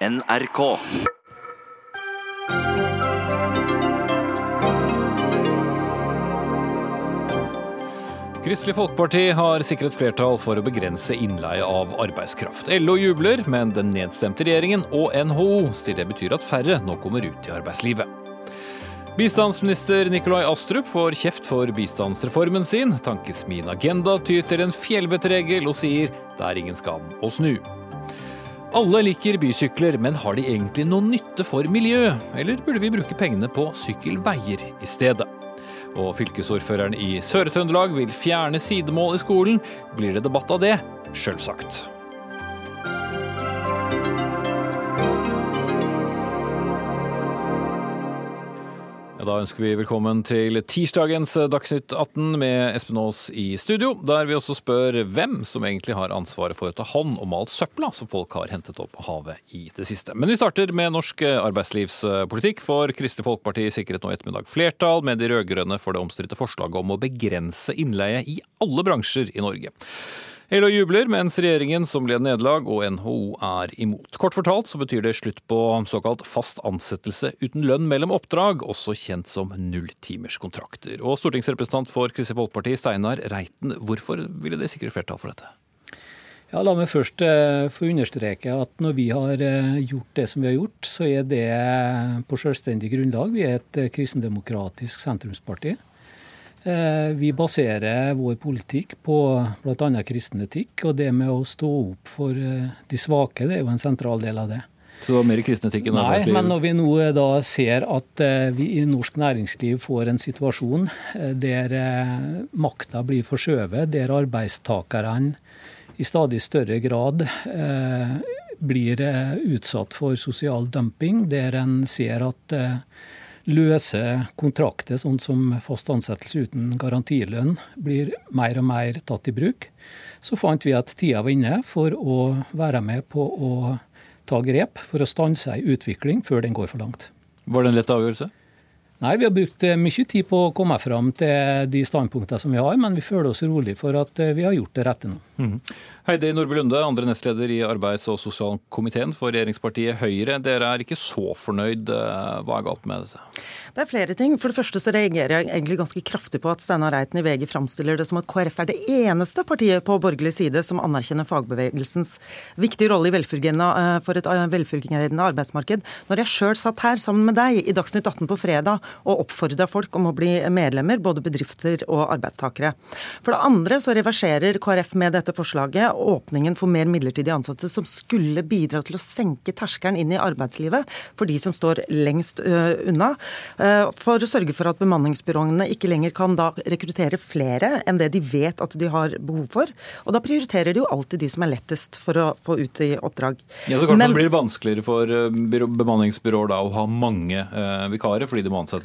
NRK. Kristelig Folkeparti har sikret flertall for å begrense innleie av arbeidskraft. LO jubler, men den nedstemte regjeringen og NHO sier det betyr at færre nå kommer ut i arbeidslivet. Bistandsminister Nikolai Astrup får kjeft for bistandsreformen sin. Tankesmien Agenda tyr en fjellvettregel og sier det er ingen skam å snu. Alle liker bysykler, men har de egentlig noen nytte for miljøet? Eller burde vi bruke pengene på sykkelveier i stedet? Og fylkesordføreren i Sør-Trøndelag vil fjerne sidemål i skolen. Blir det debatt av det? Sjølsagt. Da ønsker vi velkommen til tirsdagens Dagsnytt 18 med Espen Aas i studio, der vi også spør hvem som egentlig har ansvaret for å ta hånd om alt søpla som folk har hentet opp av havet i det siste. Men vi starter med norsk arbeidslivspolitikk, for Kristelig Folkeparti sikret nå i ettermiddag flertall med de rød-grønne for det omstridte forslaget om å begrense innleie i alle bransjer i Norge. LO jubler, mens regjeringen, som led nederlag, og NHO er imot. Kort fortalt så betyr det slutt på såkalt fast ansettelse uten lønn mellom oppdrag, også kjent som nulltimerskontrakter. Og stortingsrepresentant for Kristelig Folkeparti, Steinar Reiten, hvorfor ville det sikre flertall for dette? Ja, La meg først eh, få understreke at når vi har eh, gjort det som vi har gjort, så er det på selvstendig grunnlag. Vi er et eh, kristendemokratisk sentrumsparti. Vi baserer vår politikk på bl.a. kristen etikk, og det med å stå opp for de svake, det er jo en sentral del av det. Så det var mer kristen etikk enn arbeidsliv? Nei, men når vi nå da ser at vi i norsk næringsliv får en situasjon der makta blir forskjøvet, der arbeidstakerne i stadig større grad eh, blir utsatt for sosial dumping, der en ser at eh, løse kontrakter, sånn som fast ansettelse uten garantilønn, blir mer og mer tatt i bruk, så fant vi at tida var inne for å være med på å ta grep for å stanse ei utvikling før den går for langt. Var det en lett avgjørelse? Nei, vi har brukt mye tid på å komme fram til de standpunktene som vi har, men vi føler oss rolig for at vi har gjort det rette nå. Mm. Heidi Nordby Lunde, andre nestleder i arbeids- og sosialkomiteen for regjeringspartiet Høyre. Dere er ikke så fornøyd. Hva er galt med dette? Det er flere ting. For det første så reagerer jeg egentlig ganske kraftig på at Steinar Reiten i VG framstiller det som at KrF er det eneste partiet på borgerlig side som anerkjenner fagbevegelsens viktige rolle i for et velfungerende arbeidsmarked. Når jeg sjøl satt her sammen med deg i Dagsnytt 18 på fredag og oppfordra folk om å bli medlemmer, både bedrifter og arbeidstakere. For det andre så reverserer KrF med dette forslaget åpningen for mer midlertidige ansatte, som skulle bidra til å senke terskelen inn i arbeidslivet for de som står lengst unna. For å sørge for at bemanningsbyråene ikke lenger kan da rekruttere flere enn det de vet at de har behov for. Og da prioriterer de jo alltid de som er lettest for å få ut i oppdrag. Ja, så kanskje Men, det blir vanskeligere for bemanningsbyråer da å ha mange vikarer fordi de må ansette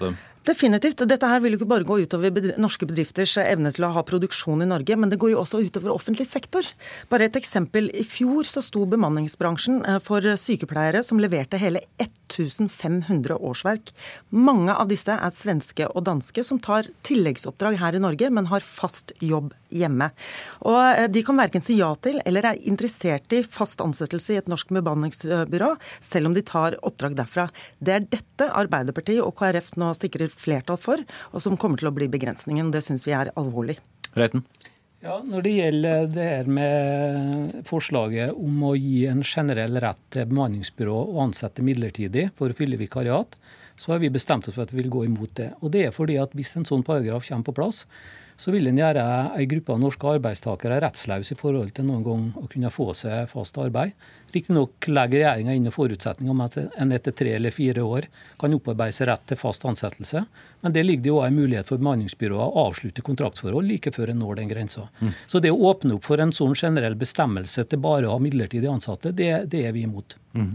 Definitivt. Dette her vil jo ikke bare gå utover norske bedrifters evne til å ha produksjon i Norge, men det går jo også utover offentlig sektor. Bare et eksempel. I fjor så sto bemanningsbransjen eh, for sykepleiere som leverte hele 1500 årsverk. Mange av disse er svenske og danske som tar tilleggsoppdrag her i Norge, men har fast jobb hjemme. Og eh, De kan verken si ja til eller er interessert i fast ansettelse i et norsk bemanningsbyrå, selv om de tar oppdrag derfra. Det er dette Arbeiderpartiet og KrF nå sikrer flertall for, og som kommer til å bli begrensningen. Det syns vi er alvorlig. Reiten. Ja, Når det gjelder det her med forslaget om å gi en generell rett til bemanningsbyrå å ansette midlertidig for å fylle vikariat, så har vi bestemt oss for at vi vil gå imot det. Og det er fordi at Hvis en sånn paragraf kommer på plass, så vil en gjøre en gruppe av norske arbeidstakere rettsløse i forhold til noen gang å kunne få seg fast arbeid. Riktignok legger regjeringa inn en forutsetning om at en etter tre eller fire år kan opparbeide seg rett til fast ansettelse, men det ligger jo òg en mulighet for bemanningsbyråer å avslutte kontraktsforhold like før en når den grensa. Mm. Så det å åpne opp for en sånn generell bestemmelse til bare å ha midlertidig ansatte, det, det er vi imot. Mm.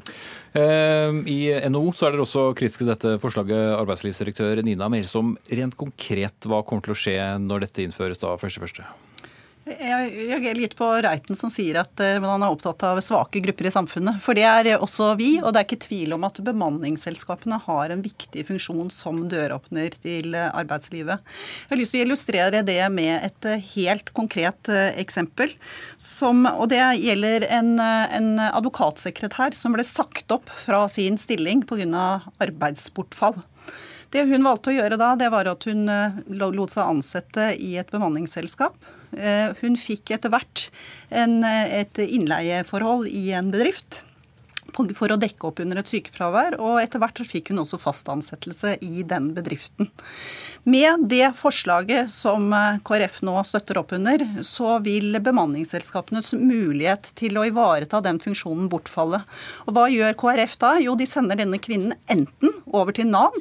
Eh, I NHO så er dere også kritiske til dette forslaget, arbeidslivsdirektør Nina Melsom. Rent konkret, hva kommer til å skje når dette innføres da 1.1.? Jeg reagerer litt på Reiten som sier at han man er opptatt av svake grupper i samfunnet. For det er også vi, og det er ikke tvil om at bemanningsselskapene har en viktig funksjon som døråpner til eh, arbeidslivet. Jeg har lyst til å illustrere det med et eh, helt konkret eksempel. Som, og det gjelder en, en advokatsekretær som ble sagt opp fra sin stilling pga. arbeidsbortfall. Det hun valgte å gjøre da, det var at hun lot seg ansette i et bemanningsselskap Eh, hun fikk etter hvert en, et innleieforhold i en bedrift for å dekke opp under et sykefravær, og etter hvert fikk hun også fast ansettelse i den bedriften. Med det forslaget som eh, KrF nå støtter opp under, så vil bemanningsselskapenes mulighet til å ivareta den funksjonen bortfalle. Og hva gjør KrF da? Jo, de sender denne kvinnen enten over til Nav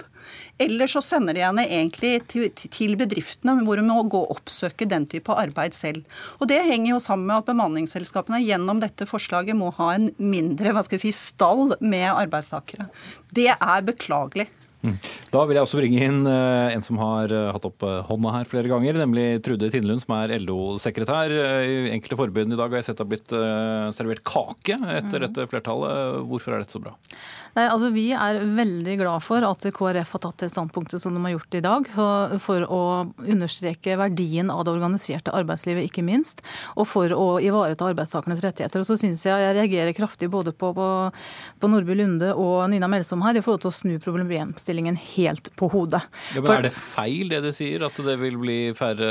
eller så sender de henne egentlig til, bedriftene, hvor hun må gå og oppsøke den type arbeid selv. Og Det henger jo sammen med at bemanningsselskapene gjennom dette forslaget må ha en mindre hva skal jeg si, stall med arbeidstakere. Det er beklagelig. Mm. Da vil jeg også bringe inn eh, en som har eh, hatt opp eh, hånda her flere ganger, nemlig Trude Tindlund, som er LO-sekretær. I enkelte forbund i dag har jeg sett det har blitt servert kake etter mm. dette flertallet. Hvorfor er dette så bra? Nei, altså Vi er veldig glad for at KrF har tatt det standpunktet som de har gjort i dag, for, for, å understreke verdien av det organiserte arbeidslivet, ikke minst, og for å ivareta arbeidstakernes rettigheter. Og så synes jeg jeg reagerer kraftig både på, på, på Nordby Lunde og Nina Melsom her i forhold til å snu problemstillingen helt på hodet. Ja, men for, Er det feil det du sier, at det vil bli færre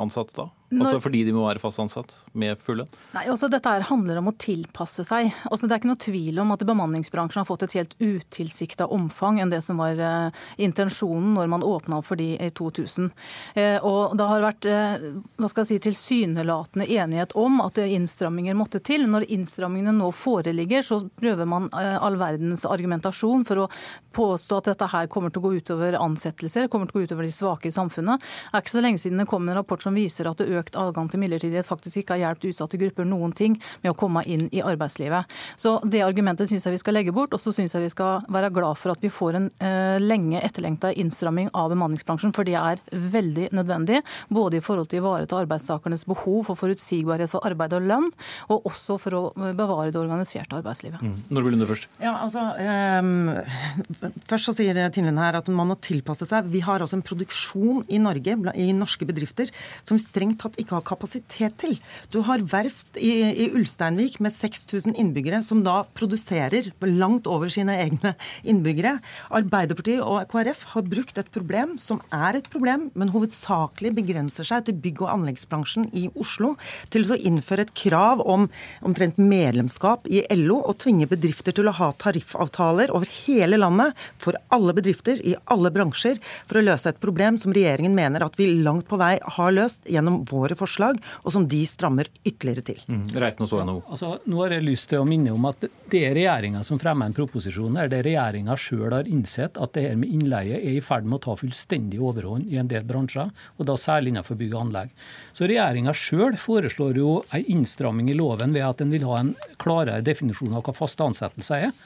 ansatte da? Altså fordi de må være fast ansatt med full lønn? Nei, altså Dette her handler om å tilpasse seg. Altså Det er ikke noe tvil om at bemanningsbransjen har fått et helt utilsikta omfang enn det som var eh, intensjonen når man åpna opp for de i 2000. Uh, eh, og Det har vært eh, hva skal jeg si, tilsynelatende enighet om at innstramminger måtte til. Når innstrammingene nå foreligger, så prøver man all verdens argumentasjon for å påstå at dette her kommer til å gå utover ansettelser, kommer til å gå utover de svake i samfunnet. Det er ikke så lenge siden det kom en rapport som viser at det økt adgang til midlertidighet faktisk ikke har hjulpet utsatte grupper noen ting med å komme inn i arbeidslivet. Så det argumentet syns jeg vi skal legge bort. Og så syns jeg vi skal være glad for at vi får en eh, lenge etterlengta innstramming av bemanningsbransjen, for det er veldig nødvendig. Både i forhold til å ivareta arbeidstakernes behov for forutsigbarhet for arbeid og lønn, og også for å bevare det organiserte arbeidslivet. Mm. Når vil du først? Ja, altså, um, først så sier Tinlund her at man må tilpasse seg. Vi har altså en produksjon i Norge, i norske bedrifter, som strengt tatt ikke har kapasitet til. Du har verft i, i Ulsteinvik med 6000 innbyggere som da produserer langt over sine egne innbyggere. Arbeiderpartiet og KrF har brukt et problem som er et problem, men hovedsakelig begrenser seg til bygg- og anleggsbransjen i Oslo, til å innføre et krav om omtrent medlemskap i LO og tvinge bedrifter til å ha tariffavtaler over hele landet for alle bedrifter i alle bransjer for å løse et problem som regjeringen mener at vi langt på vei har løst gjennom vår våre forslag, og som de strammer ytterligere til. Mm. Reitno så NHO. Altså, nå har jeg lyst til å minne om at det er regjeringa som fremmer en proposisjon der det regjeringa sjøl har innsett at det her med innleie er i ferd med å ta fullstendig overhånd i en del bransjer, og da særlig innenfor bygg og anlegg. Så regjeringa sjøl foreslår jo en innstramming i loven ved at en vil ha en klarere definisjon av hva faste ansettelser er.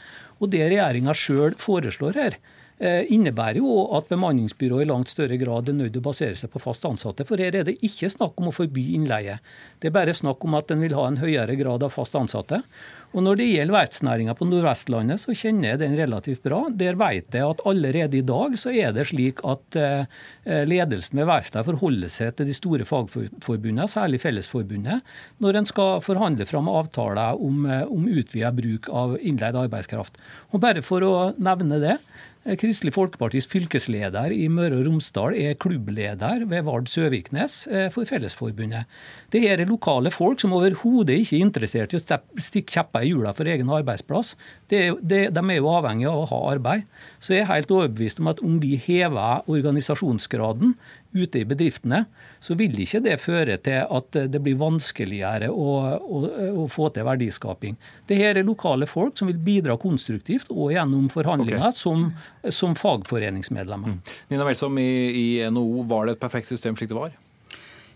Og det regjeringa sjøl foreslår her, innebærer jo at bemanningsbyrået i langt større grad er nødt til å basere seg på fast ansatte. For her er det ikke snakk om å forby innleie. Det er bare snakk om at en vil ha en høyere grad av fast ansatte. Og Når det gjelder verftsnæringa på Nordvestlandet, så kjenner jeg den relativt bra. Der vet jeg at allerede i dag så er det slik at eh, ledelsen ved verftene forholder seg til de store fagforbundene, særlig Fellesforbundet, når en skal forhandle fram avtaler om, eh, om utvida bruk av innleid arbeidskraft. Og Bare for å nevne det. Eh, Kristelig Folkepartis fylkesleder i Møre og Romsdal er klubbleder ved Vard Søviknes eh, for Fellesforbundet. Det er lokale folk som overhodet ikke er interessert i å stikke kjepper i hjula for egen arbeidsplass. Det, det, de er jo avhengig av å ha arbeid. Så jeg er helt overbevist om at om vi hever organisasjonsgraden ute i bedriftene, så vil ikke det føre til at det blir vanskeligere å, å, å få til verdiskaping. Det her er lokale folk som vil bidra konstruktivt og gjennom forhandlinger okay. som, som, fagforeningsmedlemmer. Mm. Nina Melsom i, i NHO, var det et perfekt system slik det var?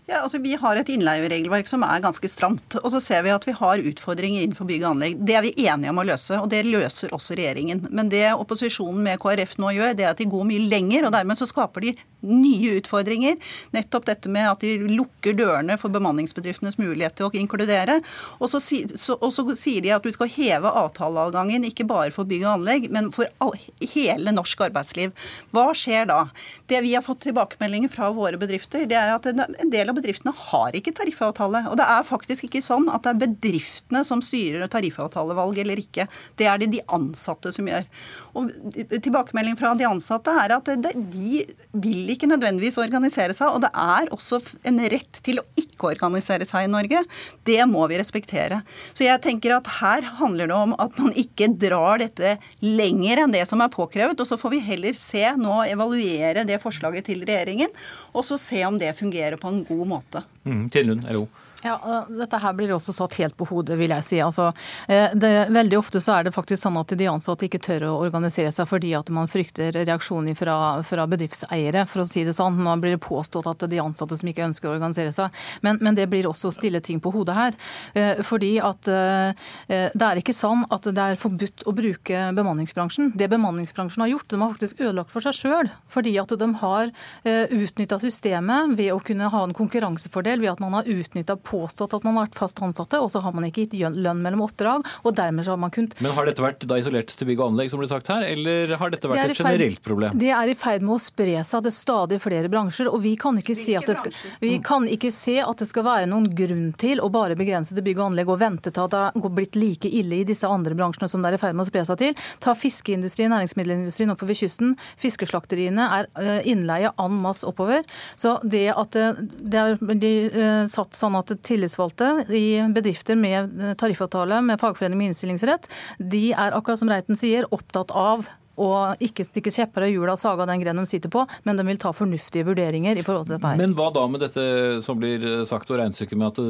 Ja, altså Vi har et innleieregelverk som er ganske stramt. Og så ser vi at vi har utfordringer innenfor bygg og anlegg. Det er vi enige om å løse, og det løser også regjeringen. Men det opposisjonen med KrF nå gjør, det er at de går mye lenger. og Dermed så skaper de nye utfordringer. Nettopp dette med at de lukker dørene for bemanningsbedriftenes mulighet til å inkludere. Og så, så, og så sier de at du skal heve avtaleadgangen ikke bare for bygg og anlegg, men for all, hele norsk arbeidsliv. Hva skjer da? Det vi har fått tilbakemeldinger fra våre bedrifter, det er at en del av bedriftene har ikke tariffavtale. Og det er faktisk ikke sånn at det er bedriftene som styrer tariffavtalevalg eller ikke. Det er det de ansatte som gjør. Og Tilbakemelding fra de ansatte er at de vil ikke nødvendigvis organisere seg. Og det er også en rett til å ikke organisere seg i Norge. Det må vi respektere. Så jeg tenker at her handler det om at man ikke drar dette lenger enn det som er påkrevet. Og så får vi heller se nå evaluere det forslaget til regjeringen, og så se om det fungerer på en god måte. Mm, Lund, LO. Ja, Dette her blir også satt helt på hodet, vil jeg si. Altså, eh, det, veldig ofte så er det faktisk sånn at de ansatte ikke tør å organisere seg fordi at man frykter reaksjoner fra, fra, bedriftseiere, for å si det sånn. Nå blir det påstått at de ansatte som ikke ønsker å organisere seg. Men, men det blir også å stille ting på hodet her. Eh, fordi at eh, det er ikke sånn at det er forbudt å bruke bemanningsbransjen. Det bemanningsbransjen har gjort, de har faktisk ødelagt for seg sjøl. Fordi at de har utnytta systemet ved å kunne ha en konkurransefordel ved at man har utnytta på påstått at man har vært fast ansatte, og så har man ikke gitt lønn mellom oppdrag. og dermed så har man kunnet... Men Har dette vært da isolert til bygg og anlegg, som ble sagt her, eller har dette vært et generelt problem? Det er i ferd med å spre seg til stadig flere bransjer. og Vi kan ikke, si at, det skal, vi kan ikke se at det skal være noen grunn til å bare begrense til bygg og anlegg og vente til at det har blitt like ille i disse andre bransjene som det er i ferd med å spre seg til. Ta fiskeindustrien, næringsmiddelindustrien oppover kysten. Fiskeslakteriene er eh, innleie en masse oppover. Så det at det, det er de, uh, satt sånn at tillitsvalgte i bedrifter med tariffavtale med fagforening med innstillingsrett, de er akkurat som Reiten sier, opptatt av og ikke stikke kjepper i hjula og sage av den grenen de sitter på, men de vil ta fornuftige vurderinger i forhold til dette her. Men hva da med dette som blir sagt og regnestykket med at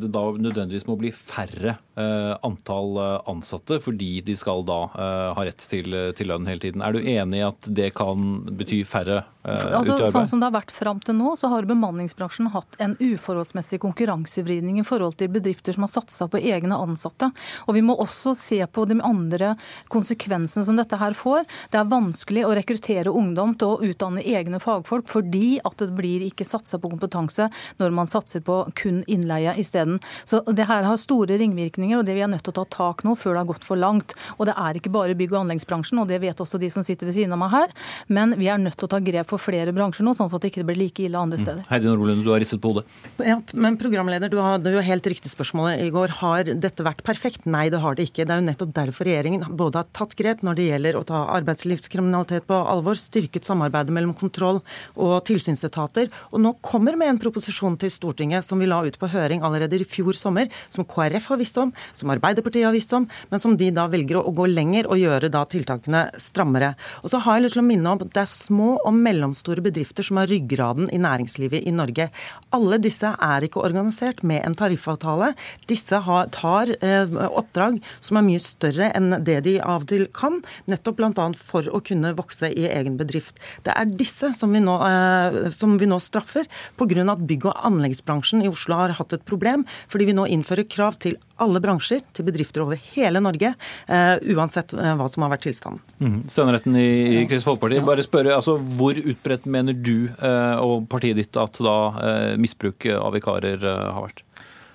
det, da nødvendigvis må bli færre eh, antall eh, ansatte fordi de skal da eh, ha rett til, til, lønn hele tiden. Er du enig i at det kan bety færre altså, utøvere? Sånn som det har vært fram til nå, så har bemanningsbransjen hatt en uforholdsmessig konkurransevridning i forhold til bedrifter som har satsa på egne ansatte. Og vi må også se på de andre konsekvensene som dette her får år. Det er vanskelig å rekruttere ungdom til å utdanne egne fagfolk, fordi at det blir ikke satsa på kompetanse når man satser på kun innleie isteden. Så det her har store ringvirkninger, og det vi er nødt til å ta tak nå før det har gått for langt. Og det er ikke bare bygg- og anleggsbransjen, og det vet også de som sitter ved siden av meg her, men vi er nødt til å ta grep for flere bransjer nå, sånn at det ikke blir like ille andre mm. steder. Heidi Nordlund, du har ristet på hodet. Ja, men programleder, du hadde jo helt riktig spørsmålet i går. Har dette vært perfekt? Nei, det har det ikke. Det er jo nettopp derfor regjeringen både har tatt grep når det gjelder å ta arbeidslivskriminalitet på alvor, styrket samarbeidet mellom kontroll- og tilsynsetater, og nå kommer med en proposisjon til Stortinget som vi la ut på høring allerede i fjor sommer, som KrF har visst om, som Arbeiderpartiet har visst om, men som de da velger å gå lenger og gjøre da tiltakene strammere. Og så har jeg lyst til å minne om at det er små og mellomstore bedrifter som har ryggraden i næringslivet i Norge. Alle disse er ikke organisert med en tariffavtale. Disse har, tar eh, oppdrag som er mye større enn det de av og til kan, nettopp bl.a for å kunne vokse i egen bedrift. Det er disse som vi nå, eh, som vi nå straffer pga. at bygg- og anleggsbransjen i Oslo har hatt et problem, fordi vi nå innfører krav til alle bransjer, til bedrifter over hele Norge, eh, uansett eh, hva som har vært tilstanden. Mm. Stemmeretten i, i Kristelig Folkeparti. Bare spørre, altså, Hvor utbredt mener du og partiet ditt at da misbruk av vikarer har vært?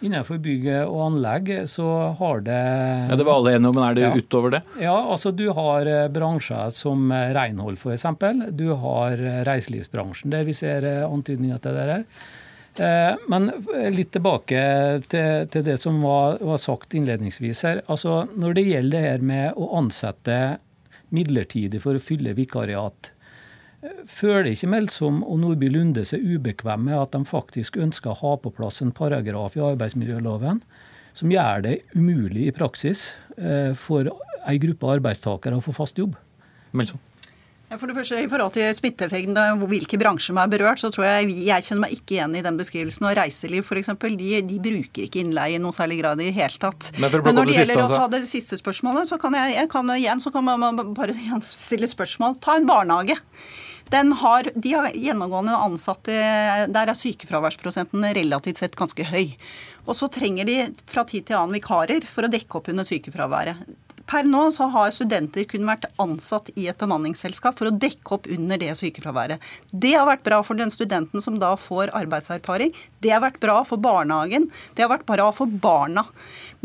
Innenfor bygg og anlegg så har det Ja, Det var alle enige om, men er det ja. utover det? Ja, altså du har eh, bransjer som eh, renhold f.eks. Du har eh, reiselivsbransjen der vi ser antydninger til det der. Men litt tilbake til, til det som var, var, sagt innledningsvis her. Altså, når det gjelder det her med å ansette midlertidig for å fylle vikariat, føler ikke Melsom og Nordby Lunde seg ubekvem med at de faktisk ønsker å ha på plass en paragraf i arbeidsmiljøloven som gjør det umulig i praksis eh, for ei gruppe arbeidstakere å få fast jobb? Melsom. For det første, I forhold til smitteeffekten og hvilke bransjer som er berørt, så tror jeg jeg kjenner meg ikke igjen i den beskrivelsen. Og reiseliv f.eks., de, de bruker ikke innleie i noe særlig grad i det hele tatt. Men, Men når det gjelder å ta det siste spørsmålet, så kan jeg, jeg kan, igjen så kan man bare stille spørsmål. Ta en barnehage. Har, de har gjennomgående ansatte Der er sykefraværsprosenten relativt sett ganske høy. Og så trenger de fra tid til annen vikarer for å dekke opp under sykefraværet. Per nå så har studenter kun vært ansatt i et bemanningsselskap for å dekke opp under det sykefraværet. Det har vært bra for den studenten som da får arbeidserfaring. Det har vært bra for barnehagen. Det har vært bra for barna.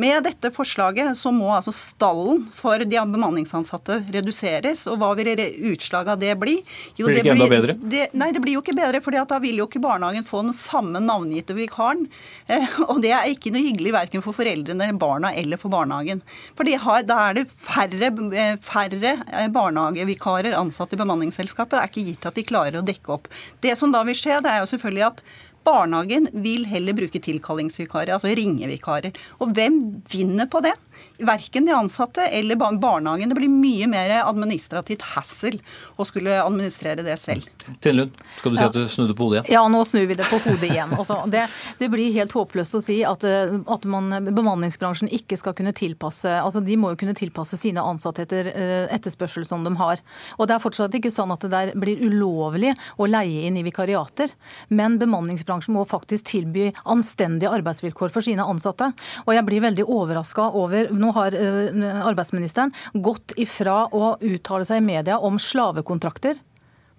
Med dette forslaget så må altså stallen for de bemanningsansatte reduseres. Og hva vil utslaget av det bli? Jo, blir det ikke enda bedre? Det, nei, det blir jo ikke bedre, for da vil jo ikke barnehagen få den samme navngitte vikaren. Eh, og det er ikke noe hyggelig verken for foreldrene, barna eller for barnehagen. For har, da er det færre, eh, færre eh, barnehagevikarer ansatt i bemanningsselskapet. Det er ikke gitt at de klarer å dekke opp. Det som da vil skje, det er jo selvfølgelig at Barnehagen vil heller bruke tilkallingsvikarer, altså ringevikarer. Og hvem vinner på det? Verken de ansatte eller barnehagen. Det blir mye mer administrativt hassel å skulle administrere det selv. Tinnlund, skal du si at du snudde på hodet igjen? Ja, nå snur vi det på hodet igjen. Altså, det, det, blir helt håpløst å si at, eh, at man, bemanningsbransjen ikke skal kunne tilpasse altså De må jo kunne tilpasse sine ansatte etter eh, etterspørsel som de har. Og Det er fortsatt ikke sånn at det der blir ulovlig å leie inn i vikariater. Men bemanningsbransjen må faktisk tilby anstendige arbeidsvilkår for sine ansatte. Og jeg blir veldig overraska over nå har eh, arbeidsministeren gått ifra å uttale seg i media om slavekontrakter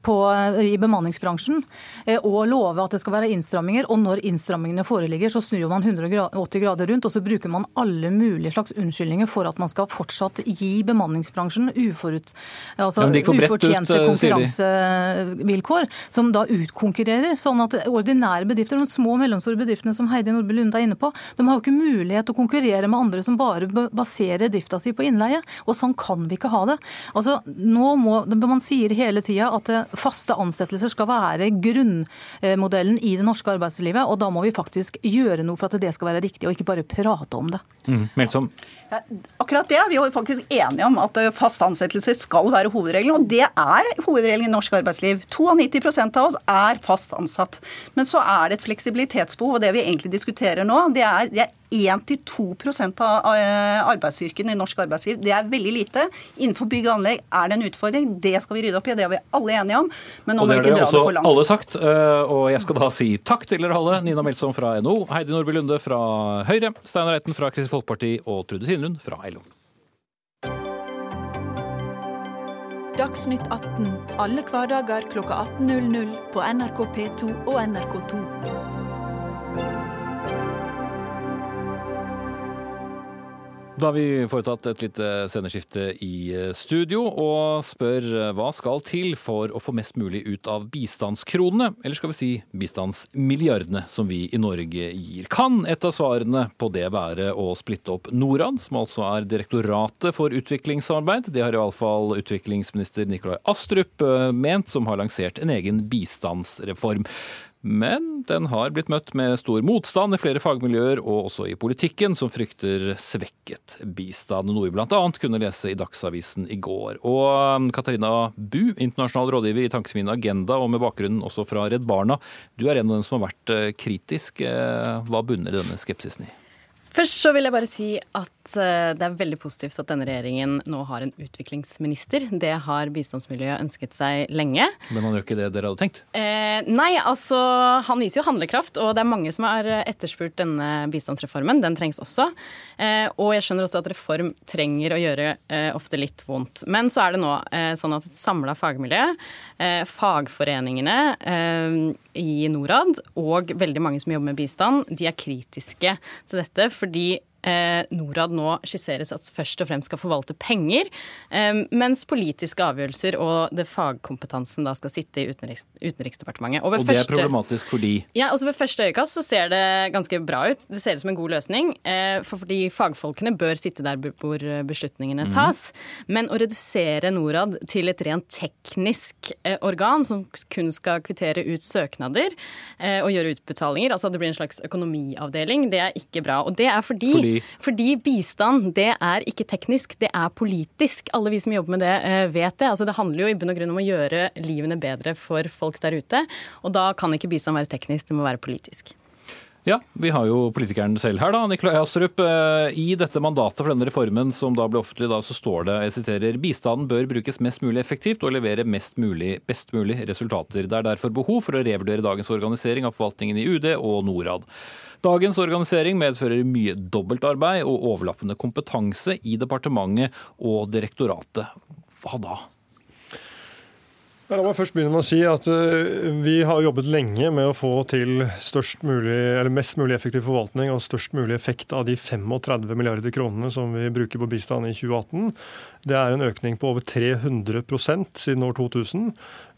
på, i bemanningsbransjen eh, og love at det skal være innstramminger. Og når innstrammingene foreligger, så snur man 180 grader rundt, og så bruker man alle mulige slags unnskyldninger for at man skal fortsatt gi bemanningsbransjen uforut, altså ufortjente ut, konkurransevilkår, som da utkonkurrerer. Sånn at ordinære bedrifter, de små og mellomstore bedriftene som Heidi Nordby Lunde er inne på, de har jo ikke mulighet til å konkurrere med andre som bare baserer drifta si på innleie. Og sånn kan vi ikke ha det. Altså, nå må, Man sier hele tida at faste ansettelser skal være grunnmodellen i det norske arbeidslivet. Og da må vi faktisk gjøre noe for at det skal være riktig, og ikke bare prate om det. Mm, Melsom. Akkurat det er vi jo faktisk enige om, at faste ansettelser skal være hovedregelen. Og det er hovedregelen i norsk arbeidsliv. 92% av oss er fast ansatt. Men så er det et fleksibilitetsbehov, og det vi egentlig diskuterer nå, det er, det er 1-2% av arbeidsstyrken i norsk arbeidsliv. Det er veldig lite. Innenfor bygg og anlegg er det en utfordring. Det skal vi rydde opp i, det er vi alle enige om. Men nå må vi ikke dra det for langt. Alle sagt, eh, og jeg skal da si takk til dere alle. Nina Melsom fra NHO, Heidi Nordby Lunde fra Høyre, Steinar Reiten fra Kristelig Folkeparti og Trude Sinlund fra LO. Dagsnytt 18 alle hverdager kl 18.00 på NRK P2 og NRK2. Da har vi foretatt et lite sceneskifte i eh, studio og spør eh, hva skal til for å få mest mulig ut av bistandskronene, eller skal vi si bistandsmilliardene som vi i Norge gir. Kan et av svarene på det være å splitte opp Norad, som altså er Direktoratet for utviklingssamarbeid? Det har iallfall utviklingsminister Nikolai Astrup eh, ment, som har lansert en egen bistandsreform. Men den har blitt møtt med stor motstand i flere fagmiljøer, og også i politikken, som frykter svekket bistand. Noe vi bl.a. kunne lese i Dagsavisen i går. Og um, Katarina Bu, internasjonal rådgiver i Tankesmien Agenda, og med bakgrunnen også fra Redd Barna. Du er en av dem som har vært eh, kritisk. Eh, hva bunner denne skepsisen i? Først så vil jeg bare si at eh, det er veldig positivt at denne regjeringen nå har en utviklingsminister. Det har bistandsmiljøet ønsket seg lenge. Men han gjør ikke det dere hadde tenkt? Eh, nei, altså han viser jo handlekraft, og det er mange som har etterspurt denne bistandsreformen. Den trengs også. Eh, og jeg skjønner også at reform trenger å gjøre eh, ofte litt vondt. Men så er det nå eh, sånn at et samla fagmiljø, eh, fagforeningene i Norad og veldig mange som jobber med bistand, de er kritiske til dette fordi eh, Norad nå skisseres at først og fremst skal forvalte penger, eh, mens politiske avgjørelser og det fagkompetansen da skal sitte i utenriks, Utenriksdepartementet. Og, og det første, er problematisk fordi? Ja, altså Ved første øyekast så ser det ganske bra ut. Det ser ut som en god løsning. Eh, for fordi fagfolkene bør sitte der hvor beslutningene mhm. tas. Mm. Men å redusere Norad til et rent teknisk eh, organ som kun skal kvittere ut søknader eh, og gjøre utbetalinger, altså at det blir en slags økonomiavdeling, det er ikke bra. Og det er fordi, fordi Fordi bistand, det er ikke teknisk, det er politisk. Alle vi som jobber med det, eh, vet det. Altså, det handler jo i bunn og grunn om å gjøre livene bedre for folk der ute. Og da kan ikke bistand være teknisk, det må være politisk. Ja, vi har jo politikeren selv her, da, Nikolai Astrup. Eh, I dette mandatet for denne reformen som da ble offentlig, da, så står det jeg siterer, bistanden bør brukes mest mulig effektivt og levere mest mulig, best mulig resultater. Det er derfor behov for å revurdere dagens organisering av forvaltningen i UD og Norad. Dagens organisering medfører mye dobbeltarbeid og overlappende kompetanse i departementet og direktoratet. Hva da? La meg først begynne med å si at uh, vi har jobbet lenge med å få til mulig, mest mulig effektiv forvaltning og størst mulig effekt av de 35 milliarder kronene som vi bruker på bistand i 2018. Det er en økning på over 300% siden år 2000.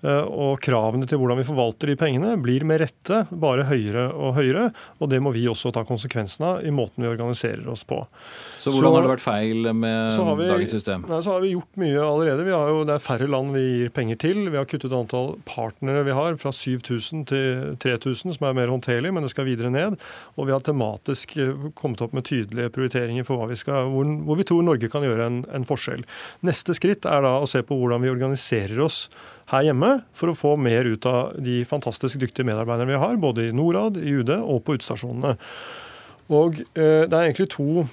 Uh, og kravene til hvordan vi forvalter de pengene blir med rette bare høyere og høyere. Og det må vi også ta konsekvensen av i måten vi organiserer oss på. Så hvordan så, har det vært feil med vi, dagens system? Nei, så har vi gjort mye allerede. Vi har jo, det er færre land vi gir penger til. Vi har kuttet antall partnere vi har fra 7000 til 3000, som er mer håndterlig, men det skal videre ned. Og vi har tematisk eh, kommet opp med tydelige prioriteringer for vi skal, hvor, hvor, vi tror Norge kan gjøre en, en forskjell. Neste skritt er da å se på hvordan vi organiserer oss her hjemme for å få mer ut av de fantastisk dyktige medarbeiderne vi har, både i Norad, i UD og på utestasjonene. Og eh, Det er egentlig to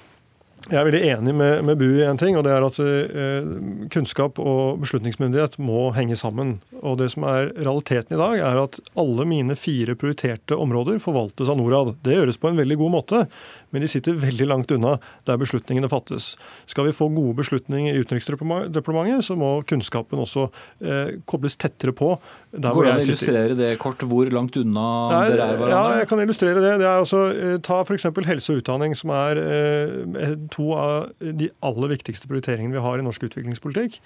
jeg er veldig enig med, med Bu i en ting, og det er at eh, kunnskap og beslutningsmyndighet må henge sammen. Og det som er realiteten i dag, er at alle mine fire prioriterte områder forvaltes av Norad. Det gjøres på en veldig god måte, men de sitter veldig langt unna der beslutningene fattes. Skal vi få gode beslutninger i Utenriksdepartementet, så må kunnskapen også eh, kobles tettere på. Der Går det an å illustrere det kort, hvor langt unna Nei, dere er hverandre? Ja, jeg kan illustrere det. det er altså, eh, ta f.eks. helse og utdanning, som er eh, to av de aller viktigste prioriteringene vi har i norsk utviklingspolitikk.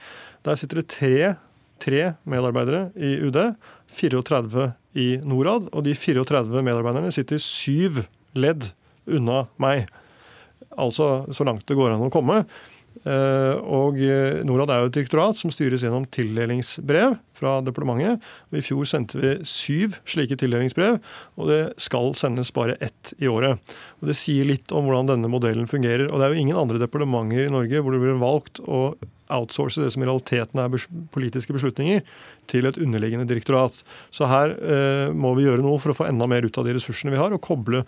Der sitter det tre, tre medarbeidere i UD, 34 i Norad, og de 34 medarbeiderne sitter syv ledd unna meg. Altså så langt det går an å komme. Eh, og eh, Norad er jo et direktorat som styres gjennom tildelingsbrev fra departementet. og I fjor sendte vi syv slike tildelingsbrev, og det skal sendes bare ett i året. Og Det sier litt om hvordan denne modellen fungerer. og Det er jo ingen andre departementer i Norge hvor det blir valgt å outsource det som i realiteten er politiske beslutninger, til et underliggende direktorat. Så her eh, må vi gjøre noe for å få enda mer ut av de ressursene vi har, og koble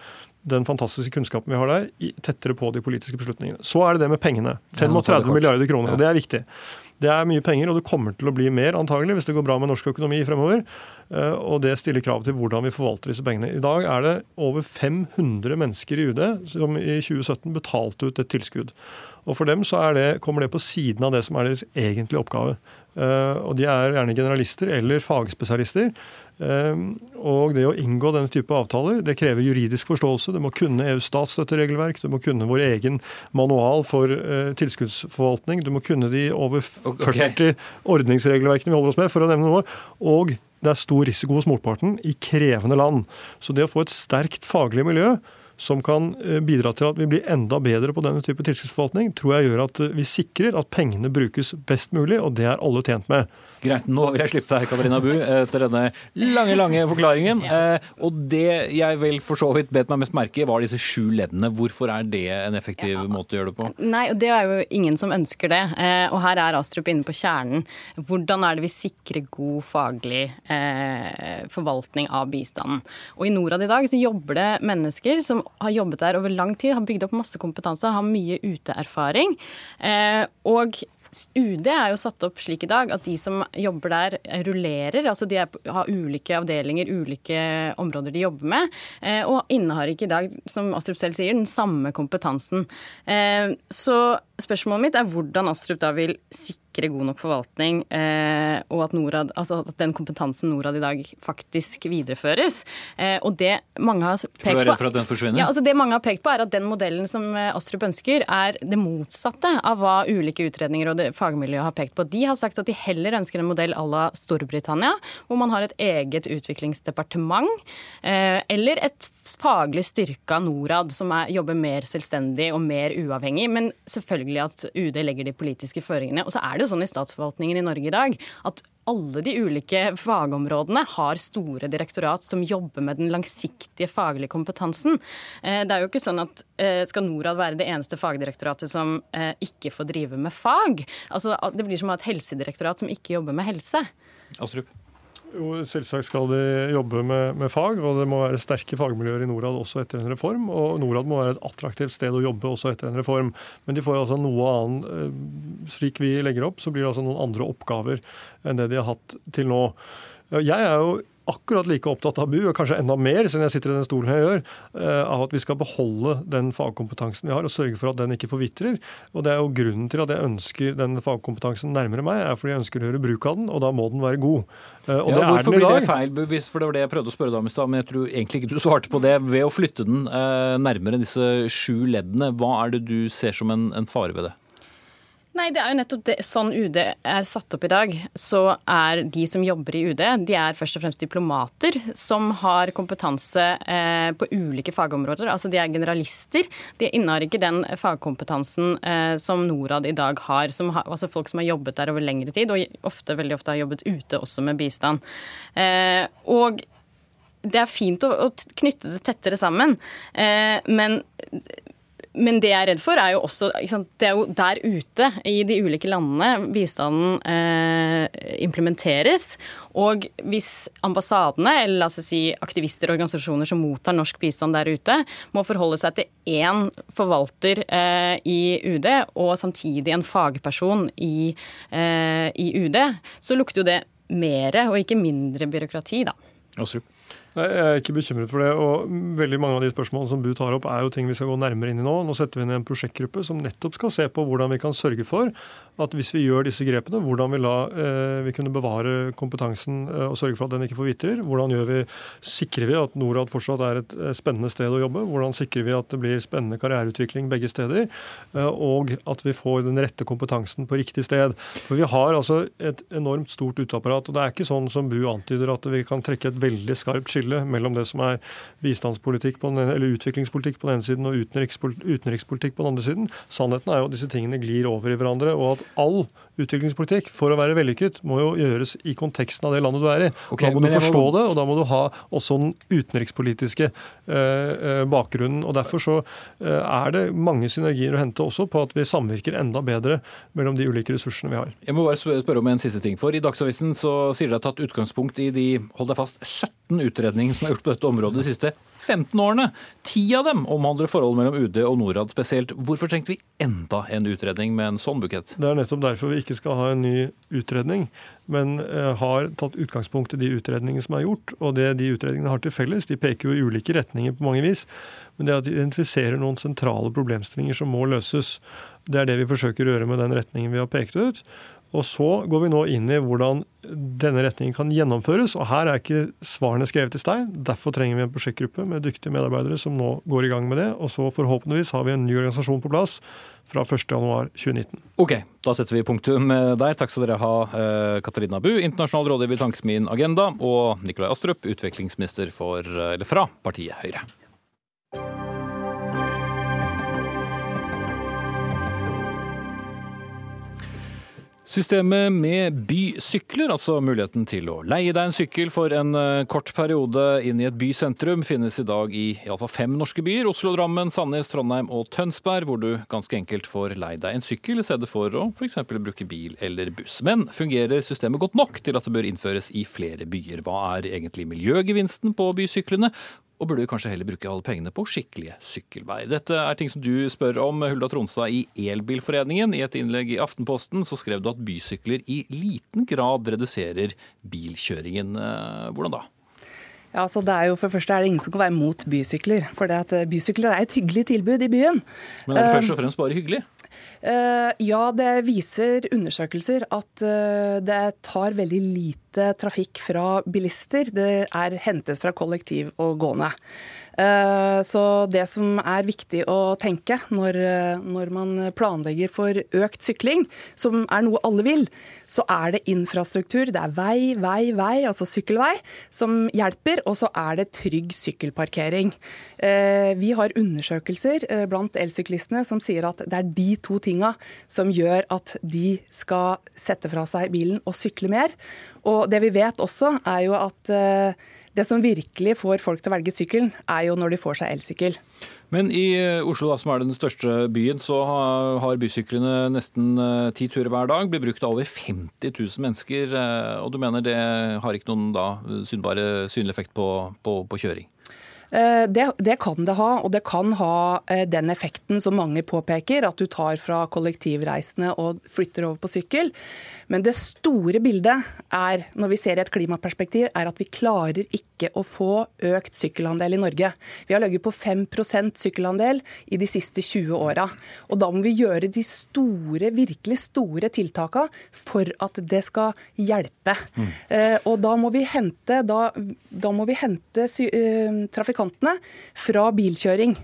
den fantastiske kunnskapen vi har der, tettere på de politiske beslutningene. Så er det det med pengene. 35 milliarder kroner, og det er viktig. Det er mye penger, og det kommer til å bli mer antagelig hvis det går bra med norsk økonomi fremover. Eh, og det stiller krav til hvordan vi forvalter disse pengene. I dag er det over 500 mennesker i UD som i 2017 betalte ut et tilskudd. Og For dem så det, kommer det på siden av det som er deres egentlige oppgave. Uh, og De er gjerne generalister eller fagspesialister. Uh, og Det å inngå denne type avtaler det krever juridisk forståelse. Du må kunne EUs statsstøtteregelverk, du må kunne vår egen manual for uh, tilskuddsforvaltning. Du må kunne de over 40 okay. ordningsregelverkene vi holder oss med, for å nevne noe. Og det er stor risiko hos motparten i krevende land. Så det å få et sterkt faglig miljø som kan eh, bidra til at vi blir enda bedre på denne type tilskuddsforvaltning, tror jeg gjør at vi sikrer at pengene brukes best mulig, og det er alle tjent med. Greit, nå vil jeg slippe deg, Katarina Bu, etter denne lange, lange forklaringen. Eh, og det jeg vel for så vidt bet meg mest merke i, var disse sju leddene. Hvorfor er det en effektiv ja. måte å gjøre det på? Nei, og det er jo ingen som ønsker det. Eh, og her er Astrup inne på kjernen. Hvordan er det vi sikrer god faglig eh, forvaltning av bistanden? Og i Norad i dag så jobber det mennesker som har jobbet der over lang tid, har bygd opp masse kompetanse, har mye uteerfaring. Og UD er jo satt opp slik i dag at de som jobber der, rullerer. Altså de er, har ulike avdelinger, ulike områder de jobber med. Eh, og innehar ikke i dag, som Astrup selv sier, den samme kompetansen. Eh, så spørsmålet mitt er hvordan Astrup da vil sikre god nok forvaltning, eh, og at, Norad, altså at, den kompetansen Norad i dag faktisk videreføres. Eh, og det mange har pekt på... Du er redd for at den forsvinner? Ja, altså det mange har pekt på, er at den modellen som eh, Astrup ønsker, er det motsatte av hva ulike utredninger og fagmiljøet har pekt på. De har sagt at de heller ønsker en modell à la Storbritannia, hvor man har et eget utviklingsdepartement, eller et faglig styrka Norad, som er, jobber mer selvstendig og mer uavhengig. Men selvfølgelig at UD legger de politiske føringene. Og så er det jo sånn i statsforvaltningen i Norge i dag at alle de ulike fagområdene har store direktorat som jobber med den langsiktige faglige kompetansen. Eh, det er jo ikke sånn at eh, skal Norad være det eneste fagdirektoratet som eh, ikke får drive med fag? Altså, det blir som å ha et helsedirektorat som ikke jobber med helse. Astrup. Jo, Selvsagt skal de jobbe med, med, fag, og det må være sterke fagmiljøer i Norad også etter en reform. Og Norad må være et attraktivt sted å jobbe også etter en reform. Men de får altså noe annet eh, Slik vi legger opp, så blir det altså noen andre oppgaver enn det de har hatt til nå. Jeg er jo akkurat like opptatt av BU, og kanskje enda mer, siden jeg sitter i den stolen jeg gjør, eh, av at vi skal beholde den fagkompetansen vi har, og sørge for at den ikke forvitrer. Og det er jo grunnen til at jeg ønsker den fagkompetansen nærmere meg, er fordi jeg ønsker å gjøre bruk av den, og da må den være god. Eh, og ja, det hvorfor blir det feil, for det var det jeg prøvde å spørre deg om i stad, men jeg tror egentlig ikke du svarte på det. Ved å flytte den eh, nærmere disse sju leddene, hva er det du ser som en, en fare ved det? Nei, det er jo nettopp det. Sånn UD er satt opp i dag, så er de som jobber i UD, de er først og fremst diplomater som har kompetanse eh, på ulike fagområder. Altså de er generalister. De innehar ikke den fagkompetansen eh, som Norad i dag har. har. Altså folk som har jobbet der over lengre tid, og ofte, veldig ofte har jobbet ute også med bistand. Eh, og det er fint å, knytte det tettere sammen, men men det jeg er redd for, er jo også Det er jo der ute i de ulike landene bistanden eh, implementeres. Og hvis ambassadene, eller la oss si aktivister og organisasjoner som mottar norsk bistand der ute, må forholde seg til én forvalter eh, i UD og samtidig en fagperson i, eh, i UD, så lukter jo det mer og ikke mindre byråkrati, da. Astrup. Nei, Jeg er ikke bekymret for det. og Veldig mange av de spørsmålene som Bu tar opp, er jo ting vi skal gå nærmere inn i nå. Nå setter vi ned en prosjektgruppe som nettopp skal se på hvordan vi kan sørge for at hvis vi gjør disse grepene, hvordan vi, la, eh, vi kunne bevare kompetansen eh, og sørge for at den ikke forvitrer. Hvordan vi, sikrer vi at Norad fortsatt er et eh, spennende sted å jobbe? Hvordan sikrer vi at det blir spennende karriereutvikling begge steder? Eh, og at vi får den rette kompetansen på riktig sted. For Vi har altså et enormt stort uteapparat. og Det er ikke sånn som Bu antyder at vi kan trekke et veldig skarpt skille skille mellom det som er bistandspolitikk den, eller utviklingspolitikk på den ene siden og utenrikspolitikk på den andre siden. Sannheten er jo at disse tingene glir over i hverandre, og at all utviklingspolitikk, for å være vellykket, må jo gjøres i konteksten av det landet du er i. Okay, da må du forstå må... det, og da må du ha også den utenrikspolitiske eh, eh, bakgrunnen. og Derfor så eh, er det mange synergier å hente også på at vi samvirker enda bedre mellom de ulike ressursene vi har. Jeg må bare spørre om en siste ting. for I Dagsavisen så sier dere at tatt utgangspunkt i de hold deg fast, 17 utredninger som er gjort på dette området de siste 15 årene. Ti av dem omhandler forholdet mellom UD og Norad spesielt. Hvorfor trengte vi enda en utredning med en sånn bukett? Det er nettopp derfor vi ikke skal ha en ny utredning, men eh, har tatt utgangspunkt i de utredningene som er gjort. Og det de utredningene har til felles, de peker jo i ulike retninger på mange vis, men det at de identifiserer noen sentrale problemstillinger som må løses. Det er det vi forsøker å gjøre med den retningen vi har pekt ut. Og så går vi nå inn i hvordan denne retningen kan gjennomføres. Og her er ikke svarene skrevet i stein. Derfor trenger vi en prosjektgruppe med dyktige medarbeidere som nå går i gang med det. Og så forhåpentligvis har vi en ny organisasjon på plass fra 1.1.2019. Ok, da setter vi punktum der. Takk skal dere ha, eh, Katarina Bu, internasjonal rådgiver i Tankesmien Agenda, og Nikolai Astrup, utviklingsminister for, fra partiet Høyre. Systemet med bysykler, altså muligheten til å leie deg en sykkel for en eh, kort periode inn i et bysentrum, finnes i dag i iallfall fem norske byer. Oslo, Drammen, Sandnes, Trondheim og Tønsberg, hvor du ganske enkelt får leie deg en sykkel i stedet for å f.eks. bruke bil eller buss. Men fungerer systemet godt nok til at det bør innføres i flere byer? Hva er egentlig miljøgevinsten på bysyklene, og burde kanskje heller bruke alle pengene på skikkelige sykkelveier. Dette er ting som du spør om, Hulda Tronstad i Elbilforeningen. I et innlegg i Aftenposten så skrev du at bysykler i liten grad reduserer bilkjøringen. Eh, hvordan da? Ja, så det er jo For det første er det ingen som kan være mot bysykler. For det at eh, bysykler er et hyggelig tilbud i byen. Men er det først og fremst bare hyggelig? Eh, ja, det viser undersøkelser at eh, det tar veldig lite trafikk fra bilister. Det er hentet fra kollektiv og gående. Eh, så det som er viktig å tenke når, når, man planlegger for økt sykling, som er noe alle vil, så er det infrastruktur. Det er vei, vei, vei, altså sykkelvei, som hjelper. Og så er det trygg sykkelparkering. Vi har undersøkelser blant elsyklistene som sier at det er de to tinga som gjør at de skal sette fra seg bilen og sykle mer. Og det vi vet også, er jo at eh, det som virkelig får folk til å velge sykkelen, er jo når de får seg elsykkel. Men i eh, Oslo, da, som er den største byen, så har bysyklene nesten eh, ti turer hver dag. Blir brukt av over 50 000 mennesker. Og du mener det har ikke noen da synbare synlig effekt på, på, på kjøring? Eh, det, det, kan det ha, og det kan ha eh, den effekten som mange påpeker, at du tar fra kollektivreisende og flytter over på sykkel. Men det store bildet er, når vi ser i et klimaperspektiv, er at vi klarer ikke å få økt sykkelandel i Norge. Vi har ligget på 5% sykkelandel i de siste 20 åra. Og da må vi gjøre de store, virkelig store tiltakene for at det skal hjelpe. Mm. Eh, og da må vi hente, da, da må vi hente trafikk trafikantene fra bilkjøring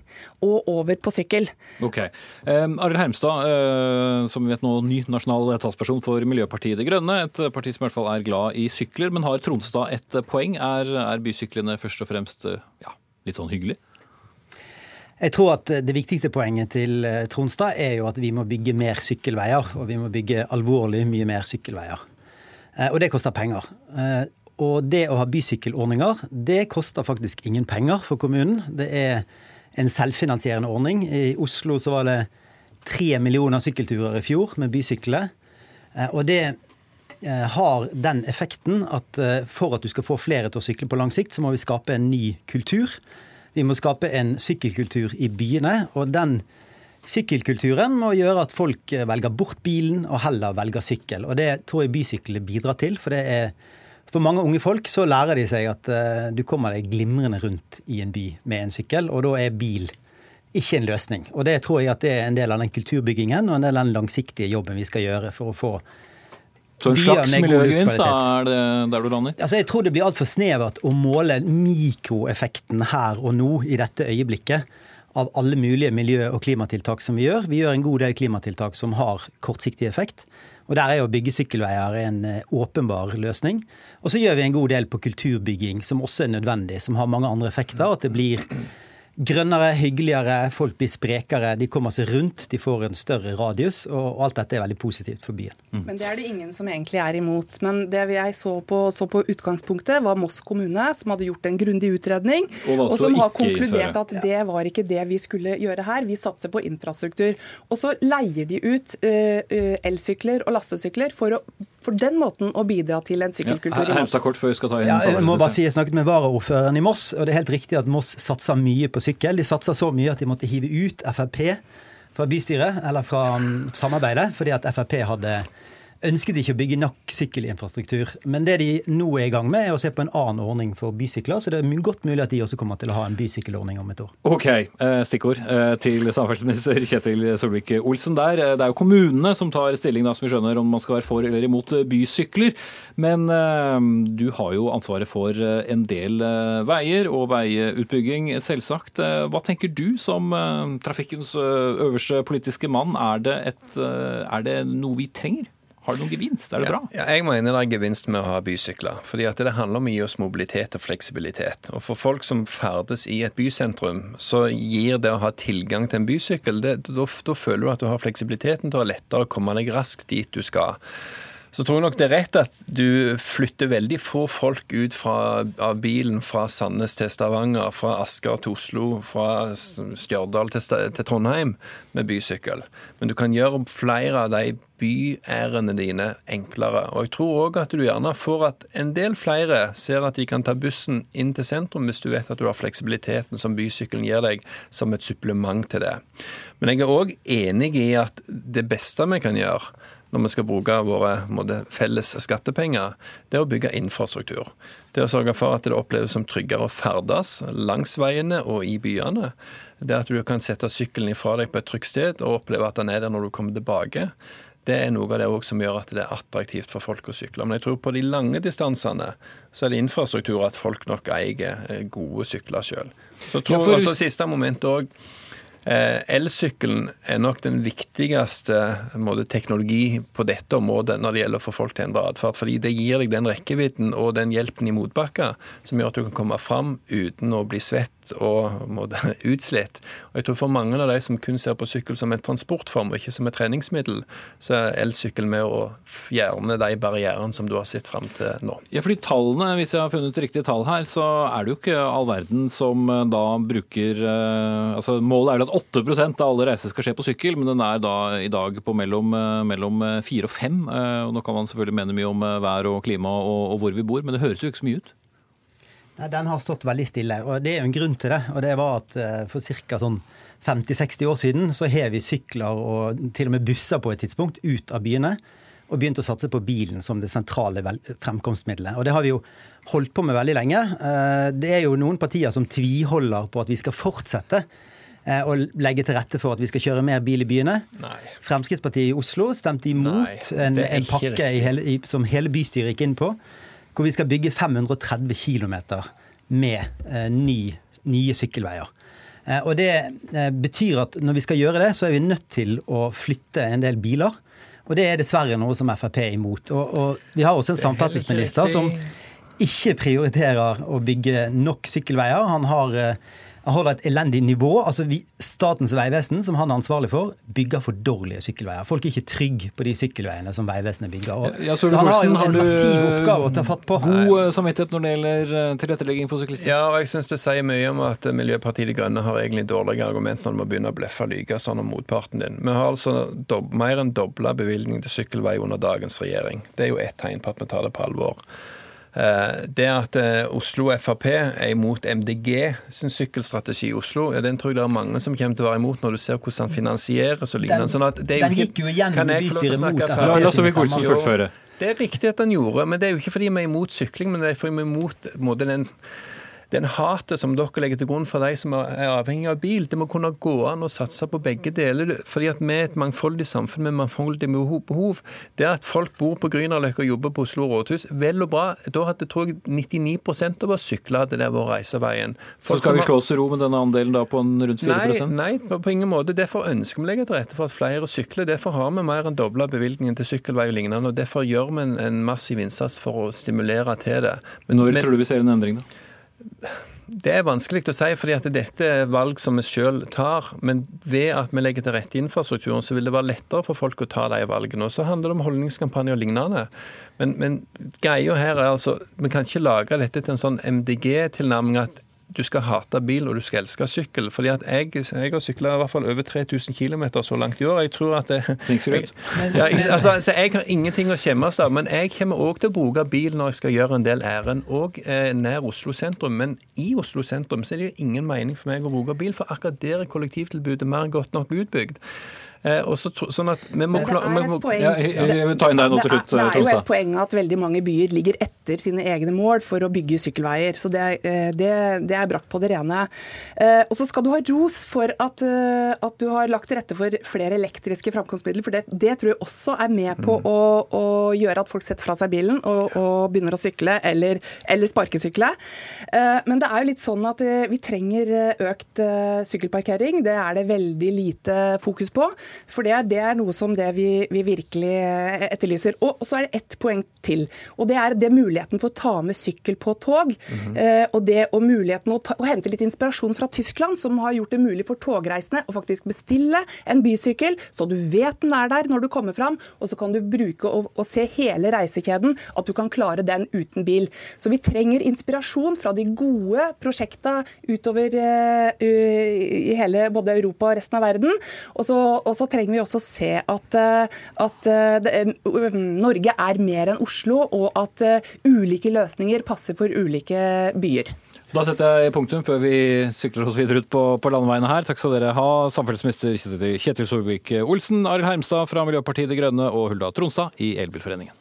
og over på sykkel. Ok. Eh, Arild Hermstad, eh, som vi vet nå ny nasjonal talsperson for Miljøpartiet De Grønne. Et parti som i hvert fall er glad i sykler. Men har Tronstad et poeng? Er, er bysyklene først og fremst eh, ja, litt sånn hyggelig? Jeg tror at Det viktigste poenget til eh, Tronstad er jo at vi må bygge mer sykkelveier. Og vi må bygge alvorlig mye mer sykkelveier. Eh, og det koster penger. Og det å ha bysykkelordninger, det koster faktisk ingen penger for kommunen. Det er en selvfinansierende ordning. I Oslo så var det tre millioner sykkelturer i fjor med bysykler. Eh, og det eh, har den effekten at eh, for at du skal få flere til å sykle på lang sikt, så må vi skape en ny kultur. Vi må skape en sykkelkultur i byene. Og den sykkelkulturen må gjøre at folk velger bort bilen og heller velger sykkel. Og det tror jeg bysyklene bidrar til. for det er for mange unge folk så lærer de seg at uh, du kommer deg glimrende rundt i en by med en sykkel, og da er bil ikke en løsning. Og det tror jeg at det er en del av den kulturbyggingen og en del av den langsiktige jobben vi skal gjøre for å få så en slags miljøgevinst, da, er det der du lander? Altså, jeg tror det blir altfor snevert å måle mikroeffekten her og nå i dette øyeblikket av alle mulige miljø- og klimatiltak som vi gjør. Vi gjør en god del klimatiltak som har kortsiktig effekt. Og Der er jo byggesykkelveier en eh, åpenbar løsning. Og så gjør vi en god del på kulturbygging, som også er nødvendig, som har mange andre effekter. At det blir grønnere, hyggeligere, folk blir sprekere, de kommer seg rundt, de får en større radius. Og alt dette er veldig positivt for byen. Mm. Men det er det ingen som egentlig er imot. Men det jeg så på, så på utgangspunktet, var Moss kommune, som hadde gjort en grundig utredning, og, og som har konkludert at det var ikke det vi skulle gjøre her. Vi satser på infrastruktur. Og så leier de ut uh, elsykler og lastesykler for å for den måten å bidra til en sykkelkultur ja, i Moss. Kort før vi skal ta inn ja, jeg må bare si, jeg snakket med varaordføreren i Moss, og det er helt riktig at Moss satser mye på sykkel. De satser så mye at de måtte hive ut Frp fra bystyret, eller fra um, samarbeidet, fordi at Frp hadde ønsket ikke å bygge nok sykkelinfrastruktur. Men det de nå er i gang med, er å se på en annen ordning for bysykler. Så det er godt mulig at de også kommer til å ha en bysykkelordning om et år. Ok, eh, stikkord eh, til samferdselsminister Kjetil Solvik-Olsen der. Eh, det er jo kommunene som tar stilling, da, som vi skjønner, om man skal være for eller imot bysykler. Men du har jo ansvaret for en del veier og veiutbygging, selvsagt. Hva tenker du som trafikkens øverste politiske mann? Er det, et, er det noe vi trenger? Har det noen gevinst? Er det bra? Ja, jeg mener det er gevinst med å ha bysykler. fordi at Det handler om å gi oss mobilitet og fleksibilitet. Og For folk som ferdes i et bysentrum, så gir det å ha tilgang til en bysykkel Da føler du at du har fleksibiliteten til å lettere å komme deg raskt dit du skal så tror jeg nok det er rett at du flytter veldig få folk ut fra, av bilen fra Sandnes til Stavanger, fra Asker til Oslo, fra Stjørdal til, til Trondheim med bysykkel. Men du kan gjøre flere av de byærendene dine enklere. Og jeg tror òg at du gjerne får at en del flere ser at de kan ta bussen inn til sentrum hvis du vet at du har fleksibiliteten som bysykkelen gir deg, som et supplement til det. Men jeg er òg enig i at det beste vi kan gjøre, når vi skal bruke våre måte, felles skattepenger, det er å bygge infrastruktur. Det å sørge for at det oppleves som tryggere å ferdes langs veiene og i byene. Det at du kan sette sykkelen ifra deg på et trygt sted og oppleve at den er der når du kommer tilbake. Det er noe av det som gjør at det er attraktivt for folk å sykle. Men jeg tror på de lange distansene så er det infrastruktur at folk nok eier eh, gode sykler sjøl. Så tror jeg også siste moment òg Eh, elsykkelen er nok den viktigste måte, teknologi på dette området når det gjelder å få folk til å endre atferd. Fordi det gir deg den rekkevidden og den hjelpen i motbakker som gjør at du kan komme fram uten å bli svett og måte, utslitt. Og jeg tror For mange av de som kun ser på sykkel som en transportform og ikke som et treningsmiddel, så er elsykkel med å fjerne de barrierene som du har sett fram til nå. Ja, fordi tallene, Hvis jeg har funnet riktige tall her, så er det jo ikke all verden som eh, da bruker eh, altså Målet er vel at 8% av alle reiser skal skje på sykkel, men den er da i dag på mellom, eh, mellom 4 og 5. Eh, og nå kan man selvfølgelig mene mye om vær og klima og, og hvor vi bor, men det høres jo ikke så mye ut. Nei, Den har stått veldig stille, og det er jo en grunn til det. og det var at For ca. sånn 50-60 år siden så har vi sykler og til og med busser på et tidspunkt ut av byene. Og begynt å satse på bilen som det sentrale fremkomstmiddelet. Og det har vi jo holdt på med veldig lenge. Det er jo noen partier som tviholder på at vi skal fortsette og eh, legge til rette for at vi skal kjøre mer bil i byene. Nei. Fremskrittspartiet i Oslo stemte imot Nei, en, en, pakke hele, i, som hele bystyret gikk inn på, hvor vi skal bygge 530 km med eh, ny, nye sykkelveier. Eh, og Det eh, betyr at når vi skal gjøre det, så er vi nødt til å flytte en del biler. Og det er dessverre noe som Frp er imot. Og, og vi har også en samferdselsminister som ikke prioriterer å bygge nok sykkelveier. Han har holder et elendig nivå. altså vi, Statens vegvesen, som han er ansvarlig for, bygger for dårlige sykkelveier. Folk er ikke trygge på de sykkelveiene som Vegvesenet bygger. Og, ja, så, så han har jo en massiv oppgave å ta fatt på. God eh, samvittighet når det gjelder eh, tilrettelegging for syklister? Ja, og jeg syns det sier mye om at Miljøpartiet De Grønne har egentlig dårlige argument når de må begynne å bløffe og lyge sånn om motparten din. Vi har altså dob mer enn dobla bevilgning til sykkelvei under dagens regjering. Det er jo ett tegn på at vi tar det på alvor. Eh, det at eh, Oslo Frp er imot MDG sin sykkelstrategi i Oslo, ja, den tror jeg det er mange som kommer til å være imot når du ser hvordan den finansieres og lignende. Sånn den gikk jo igjennom i bystyret mot Frp. Det er riktig at den gjorde, men det er jo ikke fordi vi er imot sykling, men det er fordi vi er imot den den hatet som dere legger til grunn for de som er avhengig av bil, det må kunne gå an å satse på begge deler. fordi at vi er et mangfoldig samfunn med mangfoldige behov. Det at folk bor på Grünerløkka og jobber på Oslo rådhus, vel og bra. Da hadde tror jeg 99% av oss sykla hadde det vært reiseveien. Folk Så skal vi slå oss til ro med denne andelen da på en rundt 4 Nei, nei på ingen måte. Derfor ønsker vi å legge til rette for at flere sykler. Derfor har vi mer enn dobla bevilgningen til sykkelvei og lignende. og Derfor gjør vi en, en massiv innsats for å stimulere til det. Men Når men, tror du vi ser en endring, da? Det er vanskelig å si, fordi at dette er valg som vi selv tar. Men ved at vi legger til rette infrastrukturen, så vil det være lettere for folk å ta de valgene. Og så handler det om holdningskampanjer og lignende. Men, men greia her er altså Vi kan ikke lage dette til en sånn MDG-tilnærming at du skal hate bil og du skal elske sykkel. fordi at jeg, jeg har sykla over 3000 km så langt i år. Jeg tror at det, jeg, ja, altså, altså, jeg har ingenting å skjemmes av. Men jeg kommer òg til å bruke bil når jeg skal gjøre en del ærend, òg eh, nær Oslo sentrum. Men i Oslo sentrum så er det jo ingen mening for meg å bruke bil, for akkurat der er kollektivtilbudet mer godt nok utbygd. Eh, også, sånn at vi må, poeng, ja, jeg, ta inn deg nå til slutt, Det er jo et poeng at veldig mange byer ligger etter sine egne mål for å bygge sykkelveier. Så det, eh, det, det er brakt på det rene. Eh, og så skal du ha ros for at, at, du har lagt til rette for flere elektriske framkomstmidler. For det, det tror jeg også er med på mm. å, å, gjøre at folk setter fra seg bilen og, og begynner å sykle eller, eller sparkesykle. Men det er jo litt sånn at vi trenger økt sykkelparkering. Det er det veldig lite fokus på. For det, det er noe som det vi, vi, virkelig eh, etterlyser. Og, så er det ett poeng til. Og det er det muligheten for å ta med sykkel på tog. Mm -hmm. eh, og det og muligheten å, ta, å, hente litt inspirasjon fra Tyskland, som har gjort det mulig for togreisende å faktisk bestille en bysykkel, så du vet den er der når du kommer fram, og så kan du bruke og, og se hele reisekjeden, at du kan klare den uten bil. Så vi trenger inspirasjon fra de gode prosjekta utover uh, i hele både Europa og resten av verden. Og så, og så så trenger vi også se at, eh, at eh, det, eh, Norge er mer enn Oslo, og at ulike løsninger passer for ulike byer. Da setter jeg punktum før vi sykler oss videre ut på, på landeveiene her. Takk skal dere ha, samferdselsminister Kjetil Solvik-Olsen, Arild Hermstad fra Miljøpartiet De Grønne og Hulda Tronstad i Elbilforeningen.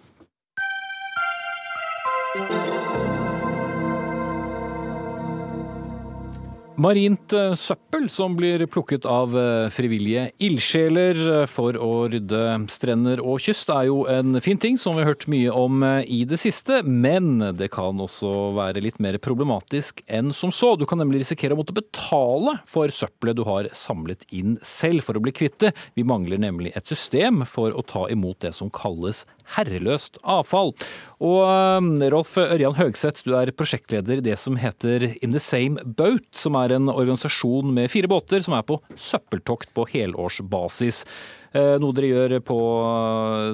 Marint eh, søppel som blir plukket av eh, frivillige ildsjeler eh, for å rydde strender og kyst, er jo en fin ting som vi har hørt mye om i det siste. Men det kan også være litt mer problematisk enn som så. Du kan nemlig risikere å måtte betale for søppelet du har samlet inn selv for å bli kvitt det. Vi mangler nemlig et system for å ta imot det som kalles herreløst avfall. Og Rolf Ørjan Høgseth, du er prosjektleder i det som heter In the Same Boat, som er en organisasjon med fire båter som er på søppeltokt på helårsbasis. Eh, noe dere gjør på,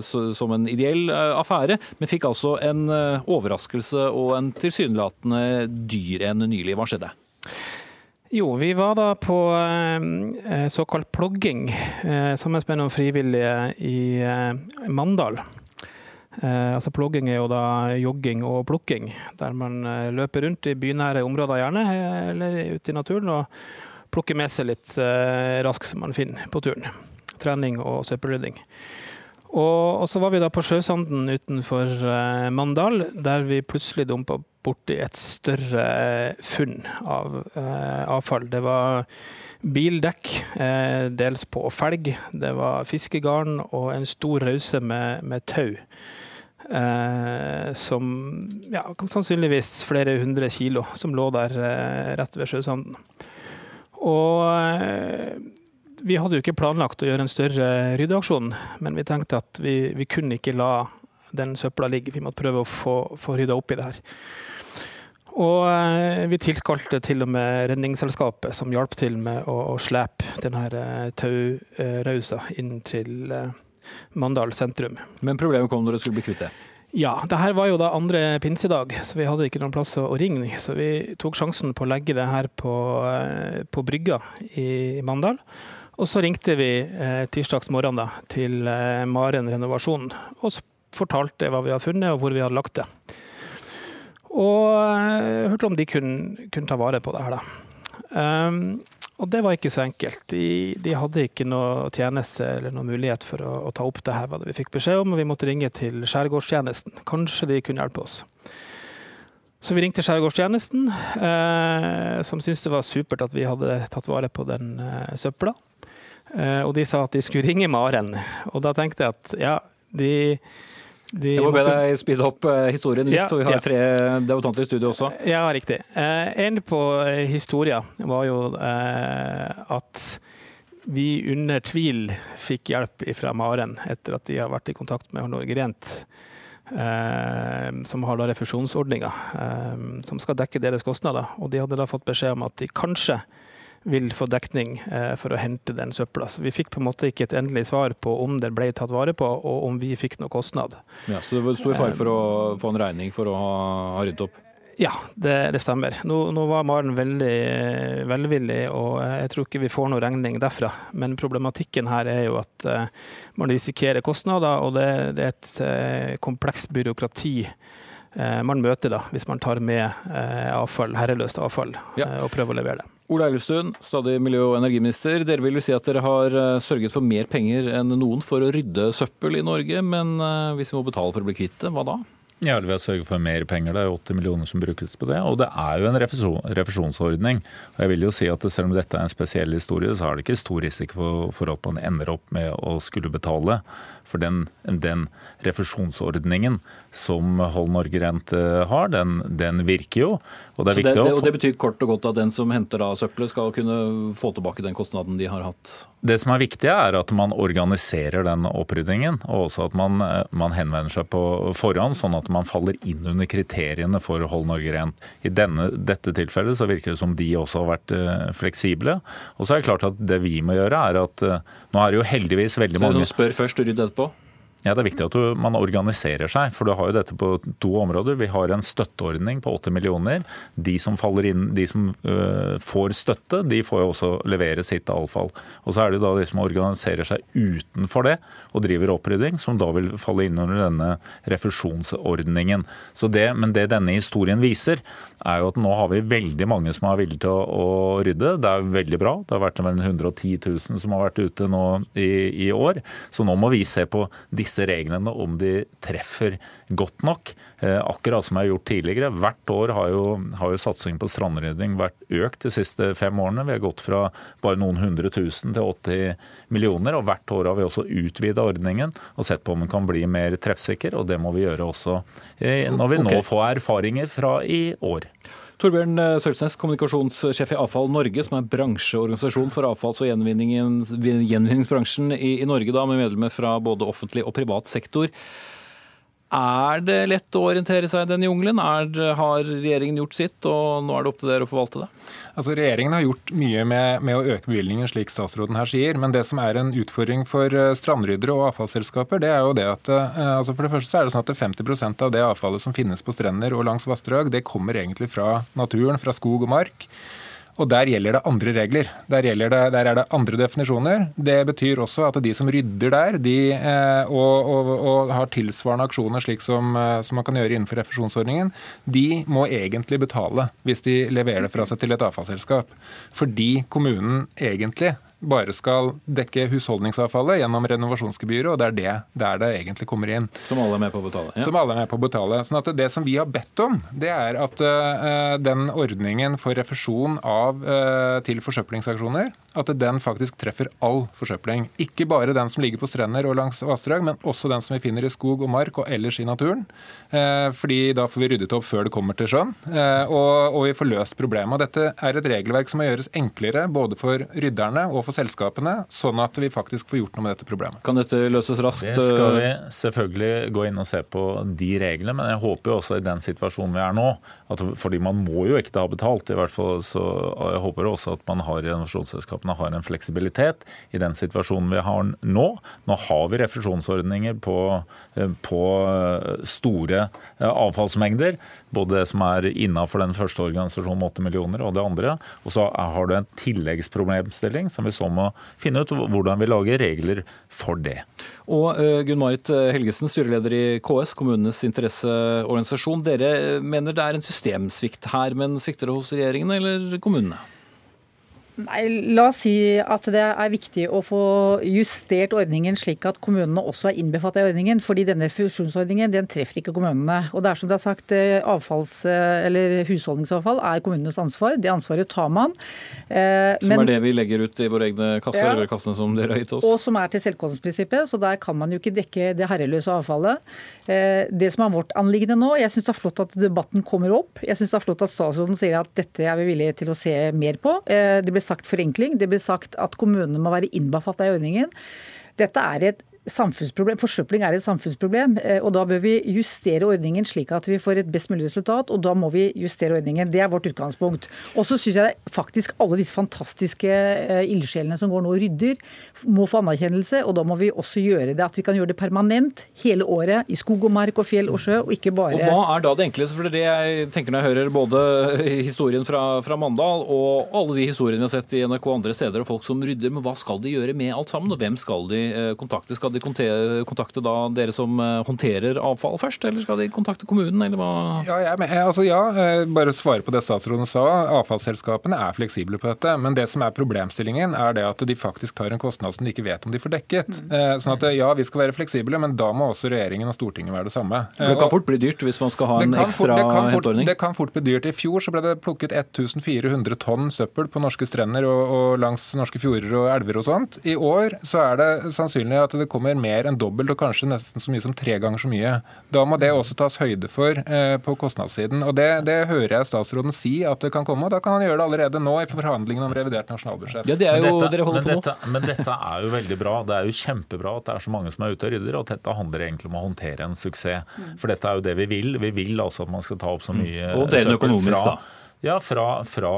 som en ideell eh, affære, men fikk altså en eh, overraskelse og en tilsynelatende dyr en nylig. Hva skjedde? Jo, vi var da på eh, såkalt plogging eh, sammen med noen frivillige i eh, Mandal. Eh, altså Plogging er jo da jogging og plukking, der man eh, løper rundt i bynære områder gjerne, eh, eller ute i naturen, og plukker med seg litt eh, rask som man finner på turen. Trening og søppelrydding. Og, og, så var vi da på sjøsanden utenfor eh, Mandal, der vi plutselig dumpa borti et større funn av eh, avfall. Det var bildekk, dels på felg. Det var fiskegarn og en stor rause med, med tau. Eh, som ja, sannsynligvis flere hundre kilo, som lå der eh, rett ved sjøsanden. Og eh, vi hadde jo ikke planlagt å gjøre en større ryddeaksjon, men vi tenkte at vi, vi kunne ikke la den søpla ligger. Vi måtte prøve å få, få rydda opp i det her. Og eh, vi tilkalte til og med Redningsselskapet, som hjalp til med å, å slepe denne eh, taurausa inn til eh, Mandal sentrum. Men problemet kom når det skulle bli kvitt det? Ja, det her var jo da andre pinsedag, så vi hadde ikke noen plass å ringe. Så vi tok sjansen på å legge det her på, på brygga i Mandal. Og så ringte vi eh, tirsdags morgen da, til eh, Maren renovasjon og fortalte hva vi hadde funnet og hvor vi hadde lagt det. Og jeg hørte om de kunne, kunne, ta vare på det her, da. Um, og det var ikke så enkelt. De, de, hadde ikke noe tjeneste eller noen mulighet for å, å ta opp det her, hva vi fikk beskjed om. og Vi måtte ringe til Skjærgårdstjenesten. Kanskje de kunne hjelpe oss. Så vi ringte Skjærgårdstjenesten, eh, som syntes det var supert at vi hadde tatt vare på den eh, søpla. Eh, og de sa at de skulle ringe Maren. Og da tenkte jeg at ja, de de jeg må be deg speede opp eh, historien litt, ja, for vi har ja. tre debutanter i studio også. Ja, riktig. Eh, en på eh, historia var jo at vi under tvil fikk hjelp fra Maren etter at de har vært i kontakt med Norge Rent. Som har da refusjonsordninger som skal dekke deres kostnader. Og de hadde da fått beskjed om at de kanskje vil få dekning eh, for å hente den søpla. Så vi fikk på en måte ikke et endelig svar på om det ble tatt vare på, og om vi fikk noe kostnad. Ja, Så det sto i fare for å få en regning for å ha, ha ryddet opp? Ja, det, det stemmer. Nå, nå, var Maren veldig eh, velvillig, og jeg tror ikke vi får noe regning derfra. Men problematikken her er jo at uh, man risikerer kostnader, og det, det er et uh, komplekst byråkrati uh, man møter da, hvis man tar med avfall, herreløst avfall ja. og prøver å levere det. Ola Elvestuen, stadig miljø- og energiminister. Dere vil si at dere har eh, sørget for mer penger enn noen for å rydde søppel i Norge, men eh, hvis vi må betale for å bli kvitt det, hva da? Ja, Vi har sørget for mer penger. Det er jo 80 millioner som brukes på det. Og det er jo en refusjonsordning. Og jeg vil jo si at Selv om dette er en spesiell historie, så er det ikke stor risiko for, for at man ender opp med å skulle betale. For den, den refusjonsordningen som Hold Norge Rent eh, har, den, den virker jo. Og det, det, det, og det, betyr kort og godt at den som henter av søppelet, skal kunne få tilbake den kostnaden de har hatt? Det som er viktig, er at man organiserer den oppryddingen. Og også at man, eh, man henvender seg på forhånd, sånn at man faller inn under kriteriene for Hold Norge rent. I denne, dette tilfellet så virker det som de også har vært uh, fleksible. Og så er det klart at det vi må gjøre er at nå er det jo heldigvis veldig mange Så det er som spør først og rydd etterpå? Ja, Det er viktig at man organiserer seg. for Du har jo dette på to områder. Vi har en støtteordning på 80 millioner. De som, inn, de som uh, får støtte, de får jo også levere sitt avfall. Og Så er det da de som organiserer seg utenfor det og driver opprydding, som da vil falle inn under denne refusjonsordningen. Det, men det denne historien viser, er jo at nå har vi veldig mange som er villige til å, å rydde. Det er veldig bra. Det har vært 110 000 som har vært ute nå i, i år. Så nå må vi se på disse disse reglene om de treffer godt nok. Eh, akkurat som jeg har gjort tidligere. Hvert år har jo, har jo satsingen på strandrydding vært økt de siste fem årene. Vi har gått fra bare noen hundre tusen til 80 millioner. Og hvert år har vi også utvida ordningen og sett på om den kan bli mer treffsikker. Og det må vi gjøre også eh, når vi nå får erfaringer fra i år. Torbjørn Sølsnes, Sølvsnes, kommunikasjonssjef i Avfall Norge, som er bransjeorganisasjon for avfalls- og gjenvinningsbransjen i, i Norge, da, med medlemmer fra både offentlig og privat sektor. Er det lett å orientere seg i den jungelen? Har regjeringen gjort sitt, og nå er det opp til dere å forvalte det? Altså, Regjeringen har gjort mye med, med, å øke bevilgningen, slik statsråden her sier. Men det som er en utfordring for eh, strandryddere og avfallsselskaper, det er jo det at eh, altså for det første er det sånn at 50% av det avfallet som finnes på strender og langs vassdrag, det kommer egentlig fra naturen, fra skog og mark. Og der gjelder det andre regler. Der, det, der, er det andre definisjoner. Det betyr også at de som rydder der, de, eh, og, og, og, har tilsvarende aksjoner slik som, eh, som, man kan gjøre innenfor refusjonsordningen, de må egentlig betale hvis de leverer det fra seg til et avfallsselskap. Fordi kommunen egentlig bare skal dekke husholdningsavfallet gjennom renovasjonsgebyret, og det er det der det egentlig kommer inn. Som alle er med på å betale? Ja. Som alle er med på å betale. Sånn at Det som vi har bedt om, det er at uh, den ordningen for refusjon av, uh, til forsøplingsaksjoner, at den faktisk treffer all forsøpling. Ikke bare den som ligger på strender og langs vassdrag, men også den som vi finner i skog og mark og ellers i naturen. Eh, fordi da får vi ryddet opp før det kommer til sjøen, og, og vi får løst problemet. Og Dette er et regelverk som må gjøres enklere både for rydderne og for selskapene, sånn at vi faktisk får gjort noe med dette problemet. Kan dette løses raskt? Det skal vi selvfølgelig gå inn og se på de reglene, men jeg håper jo også i den situasjonen vi er nå, at, fordi man må jo ikke ha betalt, i hvert fall så jeg håper også at man har renovasjonsselskapene har en fleksibilitet i den situasjonen vi har nå. Nå har vi refusjonsordninger på, på store avfallsmengder, både det som er innafor den første organisasjonen med 8 millioner og det andre. Og så har du en tilleggsproblemstilling som vi så må finne ut hvordan vi lager regler for det. Og uh, Gunn Marit Helgesen, styreleder i KS, kommunenes interesseorganisasjon. Dere mener det er en systemsvikt her, men svikter det hos regjeringen eller kommunene? Nei, La oss si at det er viktig å få justert ordningen slik at kommunene også er innbefattet i ordningen. fordi denne fusjonsordningen den treffer ikke kommunene. Og det er som det er sagt, eh, avfalls, eh, eller husholdningsavfall er kommunenes ansvar. Det ansvaret tar man. Eh, som Men, er det vi legger ut i våre egne kasser, ja, eller kassene som dere har gitt oss? Og som er til selvkostprinsippet, så der kan man jo ikke dekke det herreløse avfallet. Det som er vårt anliggende nå, jeg syns det er flott at debatten kommer opp. Jeg syns det er flott at statsråden sier at dette er vi villige til å se mer på. Det ble sagt forenkling. Det blir sagt at kommunene må være innbefattet i ordningen. Dette er et samfunnsproblem. Forsøpling er et samfunnsproblem. Eh, og Da bør vi justere ordningen slik at vi får et best mulig resultat. og Da må vi justere ordningen. Det er vårt utgangspunkt. Og så syns jeg faktisk alle disse fantastiske eh, ildsjelene som går nå og rydder, må få anerkjennelse. Og da må vi også gjøre det at vi kan gjøre det permanent hele året i skog og mark og fjell og sjø, og ikke bare Og Hva er da det enkleste? For det er det jeg tenker når jeg hører både historien fra, fra Mandal og alle de historiene vi har sett i NRK andre steder, og folk som rydder. Men hva skal de gjøre med alt sammen? Og hvem skal de eh, kontakte? Skal de de kontakte da dere som eh, håndterer avfall først, eller skal de kontakte kommunen, eller hva? Ja, jeg, eh, altså, ja, eh, bare svare på det statsråden sa. Avfallsselskapene er fleksible på dette. Men det som er problemstillingen, er det at de faktisk tar en kostnad som de ikke vet om de får dekket. Mm. Sånn at ja, vi skal være fleksible, men da må også regjeringen og Stortinget være det samme. For det kan fort bli dyrt hvis man skal ha en ekstra fort, henteordning? Det kan fort bli dyrt. I fjor så ble det plukket 1400 tonn søppel på norske strender og, og langs norske fjorder og elver og sånt. I år så er det sannsynlig at det kommer kommer mer enn dobbelt, og kanskje nesten så mye som tre ganger så mye. Da må det også tas høyde for eh, på kostnadssiden. Og det, det, hører jeg statsråden si at det kan komme, og da kan han gjøre det allerede nå i forhandlingene om revidert nasjonalbudsjett. Ja, det er jo dette, dere holder på nå. Men dette er jo veldig bra. Det er jo kjempebra at det er så mange som er ute og rydder, og dette handler egentlig om å håndtere en suksess. For dette er jo det vi vil. Vi vil altså at man skal ta opp så mye mm. Og dere økonomisk, da. Ja, fra, fra,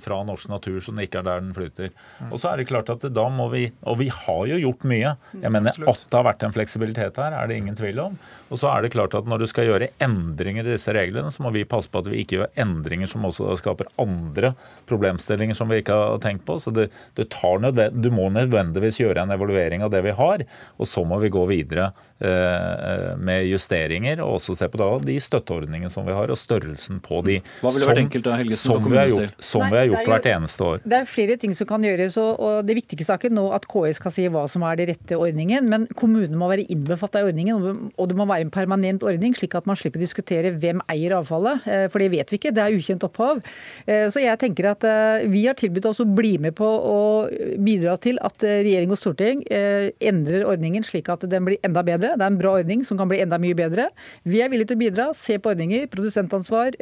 fra, norsk natur, så den ikke er der den flyter. Mm. Og så er det klart at da må vi Og vi har jo gjort mye. Jeg mener at det har vært en fleksibilitet her, er det ingen tvil om. Og så er det klart at når du skal gjøre endringer i disse reglene, så må vi passe på at vi ikke gjør endringer som også skaper andre problemstillinger som vi ikke har tenkt på. Så det, det du må nødvendigvis gjøre en evaluering av det vi har, og så må vi gå videre eh, med justeringer, og også se på da de støtteordningene som vi har, og størrelsen på de. Hva ville vært enkelt da? Helgesen som, vi har gjort, som Nei, vi har gjort jo, hvert eneste år. Det er flere ting som kan gjøres. og Det viktigste er ikke nå at KS skal si hva som er den rette ordningen, men kommunene må være innbefattet i ordningen. Og det må være en permanent ordning, slik at man slipper å diskutere hvem eier avfallet. Eh, for det vet vi ikke, det er ukjent opphav. Eh, så jeg tenker at eh, vi har tilbudt oss å bli med på å bidra til at regjering og storting endrer ordningen slik at den blir enda bedre. Det er en bra ordning som kan bli enda mye bedre. Vi er villige til å bidra, se på ordninger, produsentansvar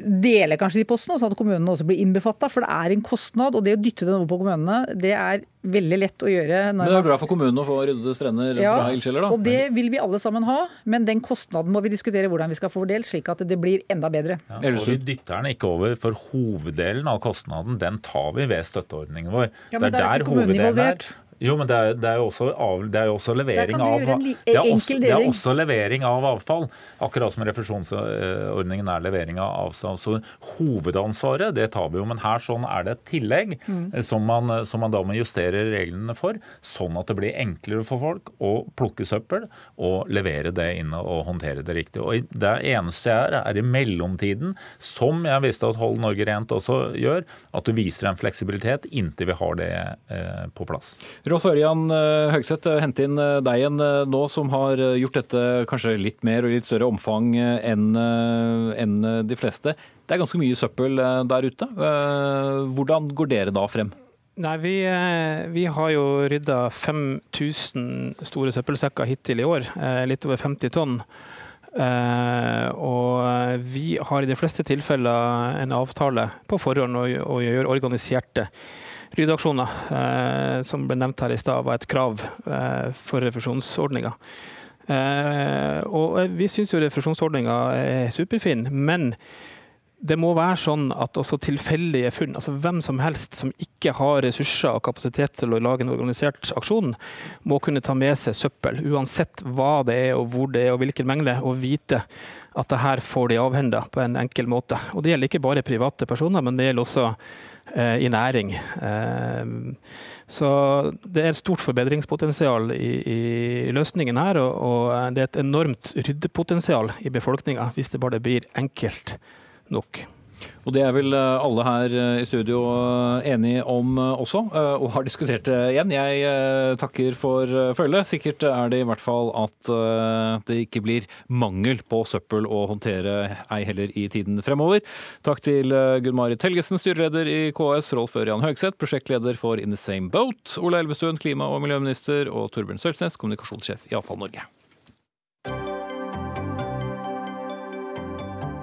dele kanskje de postene, sånn at kommunene også blir innbefatta. For det er en kostnad, og det å dytte det over på kommunene, det er veldig lett å gjøre. men det er bra for kommunene å få ryddede strender ja, fra ildsjeler, da? Og det vil vi alle sammen ha, men den kostnaden må vi diskutere hvordan vi skal få fordelt, slik at det blir enda bedre. Ja, og Vi dytter den ikke over, for hoveddelen av kostnaden den tar vi ved støtteordningen vår. Ja, men det er, der hoveddelen er. Jo, men det er, det er, jo, også, av, det er jo også levering av det er også, det er også levering av avfall. Akkurat som refusjonsordningen er levering av avfall. Så hovedansvaret det tar vi jo. Men her sånn er det et tillegg mm. Som, man, som, man, da må justere reglene for, sånn at det blir enklere for folk å plukke søppel og levere det inn og håndtere det riktig. Og Det eneste jeg er, er i mellomtiden, som jeg visste at Hold Norge Rent også gjør, at du viser en fleksibilitet inntil vi har det eh, på plass. Rolf Ørjan eh, Høgseth, eh, hente inn eh, deg igjen nå som har gjort dette kanskje litt mer og litt større omfang enn de fleste. Det er ganske mye søppel der ute. Hvordan går dere da frem? Nei, vi, vi, har jo rydda 5000 store søppelsekker hittil i år. Litt over 50 tonn. og vi har i de fleste tilfeller en avtale på forhånd å, gjøre organiserte ryddeaksjoner, eh, som ble nevnt her i stad, var et krav eh, for refusjonsordninga. Eh, og vi syns jo refusjonsordninga er superfin, men det må være sånn at også tilfeldige funn, altså hvem som helst som ikke har ressurser og kapasitet til å lage en organisert aksjon, må kunne ta med seg søppel, uansett hva det er og hvor det er og hvilken mengde, og vite at det her får de avhenda på en enkel måte. Og Det gjelder ikke bare private personer, men det gjelder også i næring. Eh, så det er et stort forbedringspotensial i, i løsningen her, og, og, det er et enormt ryddepotensial i befolkninga hvis det bare blir enkelt nok. Og det er vel eh, alle her eh, i studio eh, enige om også, og har diskutert det igjen. Jeg takker for følget. Sikkert er det i hvert fall at det ikke blir mangel på søppel å håndtere, ei heller i tiden fremover. Takk til Gunn Marit Helgesen, styreleder i KS, Rolf Ørjan Høgseth, prosjektleder for In the Same Boat, Ola Elvestuen, klima- og miljøminister, og Torbjørn Sølsnes, kommunikasjonssjef i Avfall Norge.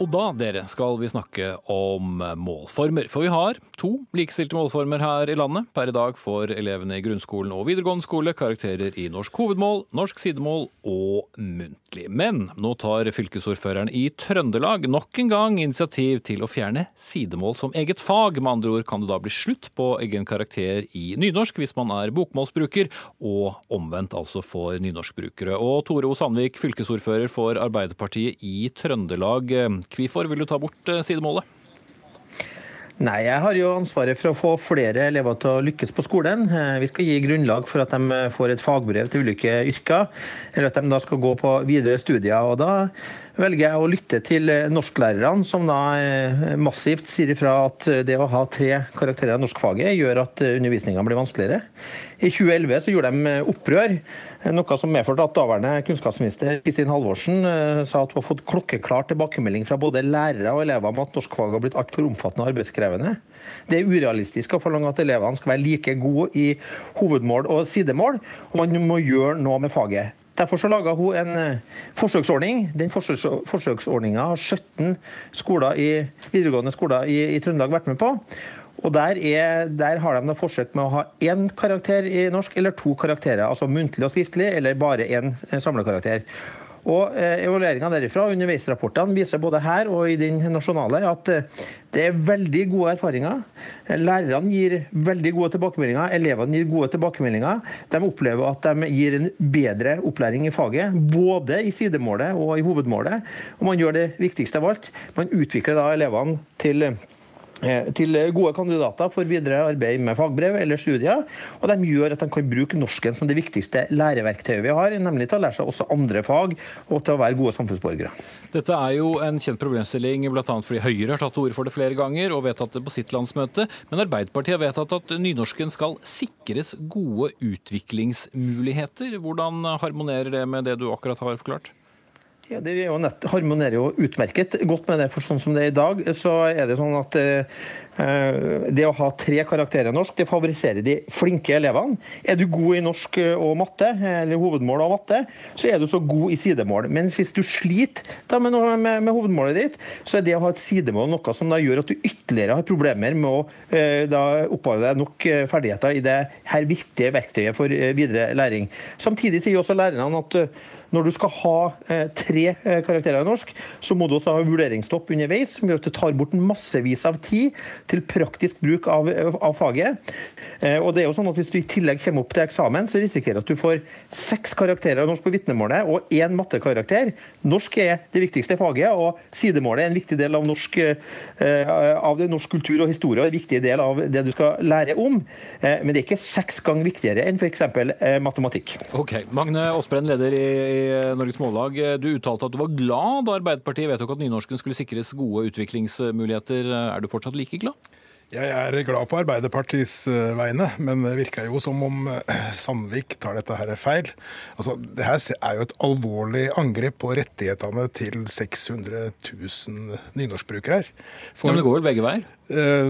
Og da, dere, skal vi snakke om målformer. For vi har to likestilte målformer her i landet. Per i dag får elevene i grunnskolen og videregående skole karakterer i norsk hovedmål, norsk sidemål og muntlig. Men nå tar fylkesordføreren i Trøndelag nok en gang initiativ til å fjerne sidemål som eget fag. Med andre ord kan det da bli slutt på egen karakter i nynorsk hvis man er bokmålsbruker, og omvendt altså for nynorskbrukere. Og Tore O. Sandvik, fylkesordfører for Arbeiderpartiet i Trøndelag. Hvorfor vil du ta bort eh, sidemålet? Nei, Jeg har jo ansvaret for å få flere elever til å lykkes på skolen. Eh, vi skal gi grunnlag for at de får et fagbrev til ulike yrker, eller at de da skal gå på videre studier. og Da velger jeg å lytte til norsklærerne, som da eh, massivt sier ifra at det å ha tre karakterer i norskfaget gjør at undervisninga blir vanskeligere. I 2011 så gjorde de opprør, noe som medførte at daværende kunnskapsminister Kristin Halvorsen eh, sa at hun har fått klokkeklar tilbakemelding fra både lærere og elever om at norskfaget har blitt altfor omfattende og arbeidskrevende. Det er urealistisk å forlange at elevene skal være like gode i hovedmål og sidemål, og man må gjøre noe med faget. Derfor så laga hun en eh, forsøksordning. Den forsøks, forsøksordninga har 17 skoler i, videregående skoler i, i Trøndelag vært med på. Og der, er, der, har de da forsøk med å ha én karakter i norsk eller to karakterer. Altså muntlig og skriftlig, eller bare én samlekarakter. Og eh, Evalueringa derifra underveisrapportene viser både her og i den nasjonale at eh, det er veldig gode erfaringer. Lærerne gir veldig gode tilbakemeldinger, elevene gir gode tilbakemeldinger. De opplever at de gir en bedre opplæring i faget, både i sidemålet og i hovedmålet. Og man gjør det viktigste av alt. Man utvikler da elevene til Eh, til gode kandidater for videre arbeid med fagbrev eller studier. Og de gjør at de kan bruke norsken som det viktigste læreverktøyet vi har, nemlig til å lære seg også andre fag og til å være gode samfunnsborgere. Dette er jo en kjent problemstilling bl.a. fordi Høyre har tatt til orde for det flere ganger og vedtatt det på sitt landsmøte. Men Arbeiderpartiet har vedtatt at nynorsken skal sikres gode utviklingsmuligheter. Hvordan harmonerer det med det du akkurat har forklart? Ja, Det harmonerer jo utmerket godt med det. for sånn som det er i dag, så er det sånn at eh, det å ha tre karakterer i norsk, det favoriserer de flinke elevene. Er du god i norsk og matte, eller hovedmål og matte, så er du så god i sidemål. Men hvis du sliter med, med, med, hovedmålet ditt, så er det å ha et sidemål noe som gjør at du ytterligere har problemer med å eh, oppholde deg nok eh, ferdigheter i det her viktige verktøyet for eh, videre læring. Samtidig sier også lærerne at når du skal ha eh, tre eh, karakterer i norsk, så må du også ha vurderingsstopp underveis, som gjør at det tar bort massevis av tid til praktisk bruk av, av faget. Eh, og det er jo sånn at Hvis du i tillegg kommer opp til eksamen, så risikerer du at du får seks karakterer av norsk på vitnemålet og én mattekarakter. Norsk er det viktigste faget, og sidemålet er en viktig del av norsk, av det norsk kultur og historie. og en viktig del av det du skal lære om. Men det er ikke seks ganger viktigere enn f.eks. matematikk. Ok, Magne Aasbrenn, leder i Norges Mållag. Du uttalte at du var glad da Arbeiderpartiet vedtok at nynorsken skulle sikres gode utviklingsmuligheter. Er du fortsatt like glad? Jeg er glad på Arbeiderpartiets eh, vegne, men det virker jo som om eh, Sandvik tar dette her feil. Altså, det her er jo et alvorlig angrep på rettighetene til 600 000 nynorskbrukere. For, ja, men det går vel begge veier? Eh,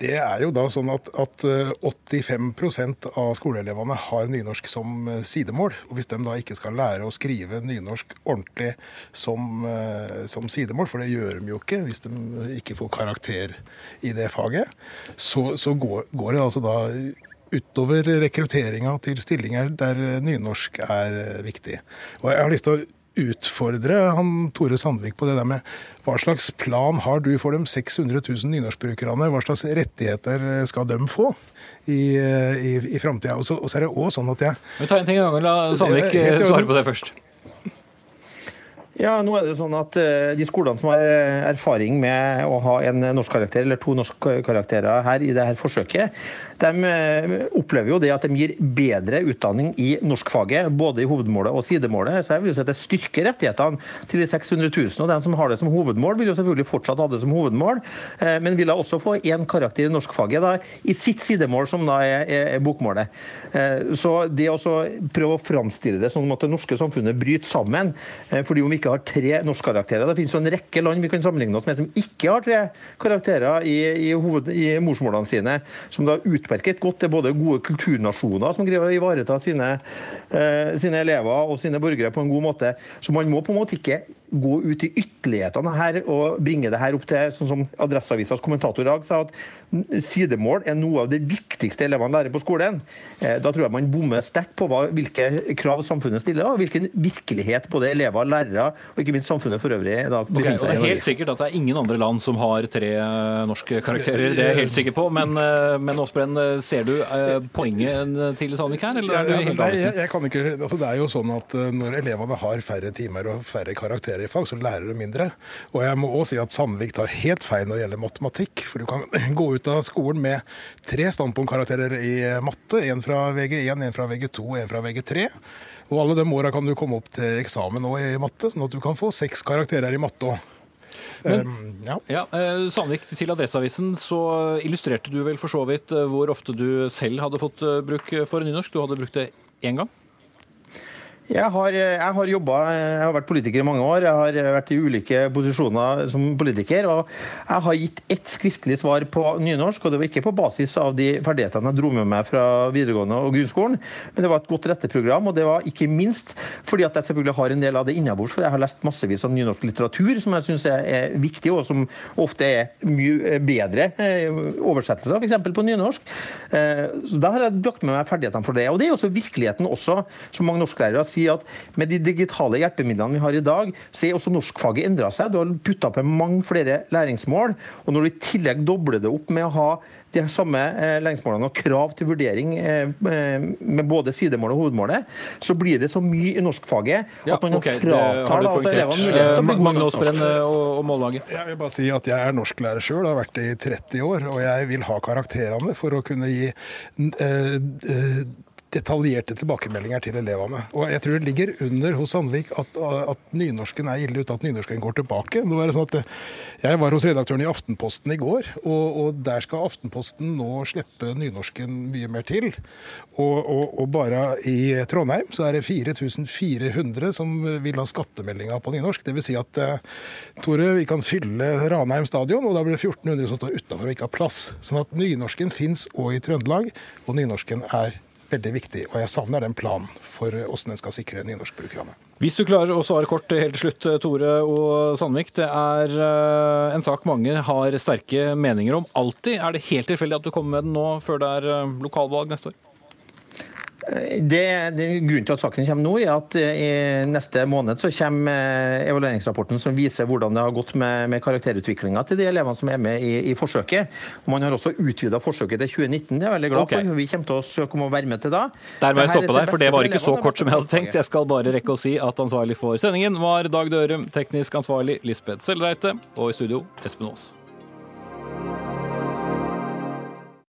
det er jo da sånn at, at 85% av skoleelevene har nynorsk som sidemål. og Hvis de da ikke skal lære å skrive nynorsk ordentlig som, som sidemål, for det gjør de jo ikke hvis de ikke får karakter i det faget, så, så går, går, det altså da utover rekrutteringa til stillinger der nynorsk er viktig. Og jeg har lyst til å utfordre han Tore Sandvik på det der med hva slags plan har du for de 600 000 nynorskbrukerne? Hva slags rettigheter skal de få i, i, i framtida? Og, og, så er det òg sånn at jeg Men Ta en ting i gangen. La Sandvik svare på det først. Ja, nå er det sånn at uh, De skolene som har eh, erfaring med å ha en norskkarakter eller to norskkarakterer her i dette forsøket, de uh, opplever jo det at de gir bedre utdanning i norskfaget, både i hovedmålet og sidemålet. Så jeg vil si at det styrker rettighetene til de 600 000. Og de som har det som hovedmål, vil jo selvfølgelig fortsatt ha det som hovedmål, uh, men vil da også få én karakter i norskfaget da, i sitt sidemål, som da er, er, bokmålet. Så det å prøve å framstille det som at det norske samfunnet bryter sammen, fordi om ikke ikke har tre norskkarakterer. Det finnes jo en rekke land vi kan sammenligne oss med som ikke har tre karakterer i, i, hoved, i morsmålene sine, som da utmerket godt er både gode kulturnasjoner som greier å ivareta sine, eh, sine elever og sine borgere på en god måte. Så man må på en måte ikke gå ut i ytterlighetene her og bringe det her opp til sånn som Adresseavisas kommentator i dag sa, at sidemål er noe av det viktigste elevene lærer på skolen. Eh, da tror jeg man bommer sterkt på hva, hvilke krav samfunnet stiller, og hvilken virkelighet både elever, lærere og ikke minst samfunnet for øvrig da okay, Det er helt sikkert at det er ingen andre land som har tre eh, norske karakterer, det er jeg helt sikker på. Men, eh, men Åsbrenn, ser du poenget til Sandvik her, eller er du helt Nei, jeg, jeg kan ikke, altså Det er jo sånn at når elevene har færre timer og færre karakterer i fag, så lærer du mindre. Og jeg må også si at Sandvik tar helt feil når det gjelder matematikk. For du kan gå ut av skolen med tre standpunktkarakterer i matte. Én fra VG1, én fra VG2 og én fra VG3. Og alle de åra kan du komme opp til eksamen nå i matte, sånn at du kan få seks karakterer i matte òg. Men, um, ja. Ja, eh, Sandvik, til Adresseavisen så illustrerte du vel for så vidt eh, hvor ofte du selv hadde fått eh, bruk for nynorsk. Du hadde brukt det én gang? Jeg har, jeg har jobbet, Jeg har vært politiker i mange år. Jeg har vært i ulike posisjoner som politiker. Og jeg har gitt ett skriftlig svar på nynorsk, og det var ikke på basis av de ferdighetene jeg dro med meg fra videregående og grunnskolen, men det var et godt retteprogram, og det var ikke minst fordi at jeg selvfølgelig har en del av det innabords, for jeg har lest massevis av nynorsk litteratur som jeg syns er viktig, og som ofte er mye bedre eh, oversettelser, f.eks. på nynorsk. Eh, så Da har jeg brakt med meg ferdighetene for det. Og det er også virkeligheten også, som mange norsklærere sier si at med de digitale hjelpemidlene vi har i dag, så er også norskfaget endra seg. Du har putta på mange flere læringsmål. Og når du i tillegg dobler det opp med å ha de samme eh, læringsmålene og krav til vurdering eh, med både sidemål og hovedmålet, så blir det så mye i norskfaget at man okay, fratar altså, elevene muligheten til å bli gode norsk. Og, og mållaget. Jeg vil bare si at jeg er norsklærer sjøl, har vært det i 30 år. Og jeg vil ha karakterene for å kunne gi eh, eh, detaljerte tilbakemeldinger til elevene. Og jeg tror det ligger under hos Sandvik at, at nynorsken er ille ute, at nynorsken går tilbake. Nå er Det sånn at jeg var hos redaktøren i Aftenposten i går, og, og der skal Aftenposten nå slippe nynorsken mye mer til. Og, og, og bare i Trondheim så er det 4400 som vil ha skattemeldinga på nynorsk. Dvs. Si at Tore, vi kan fylle Ranheim stadion, og da blir det 1400 som står utafor og ikke har plass. Sånn at nynorsken fins òg i Trøndelag, og nynorsken er veldig viktig. Og jeg savner den planen for hvordan den skal sikre nynorskbrukerne. Hvis du klarer å svare kort helt til slutt, Tore og Sandvik. Det er eh, en sak mange har sterke meninger om alltid. Er det helt tilfeldig at du kommer med den nå før det er eh, lokalvalg neste år? Det, det, grunnen til at saken kommer nå, er at eh, i neste måned så kommer eh, evalueringsrapporten som viser hvordan det har gått med, med karakterutviklinga til de elevene som er med i, i forsøket. Og man har også utvida forsøket til 2019. Det er jeg veldig glad okay. for. Vi kommer til å søke om å være med til da. Der må jeg stoppe deg, for det var ikke så kort som jeg hadde tenkt. Jeg skal bare rekke å si at ansvarlig for sendingen var Dag Dørum, teknisk ansvarlig Lisbeth Sellreite, og i studio Espen Aas.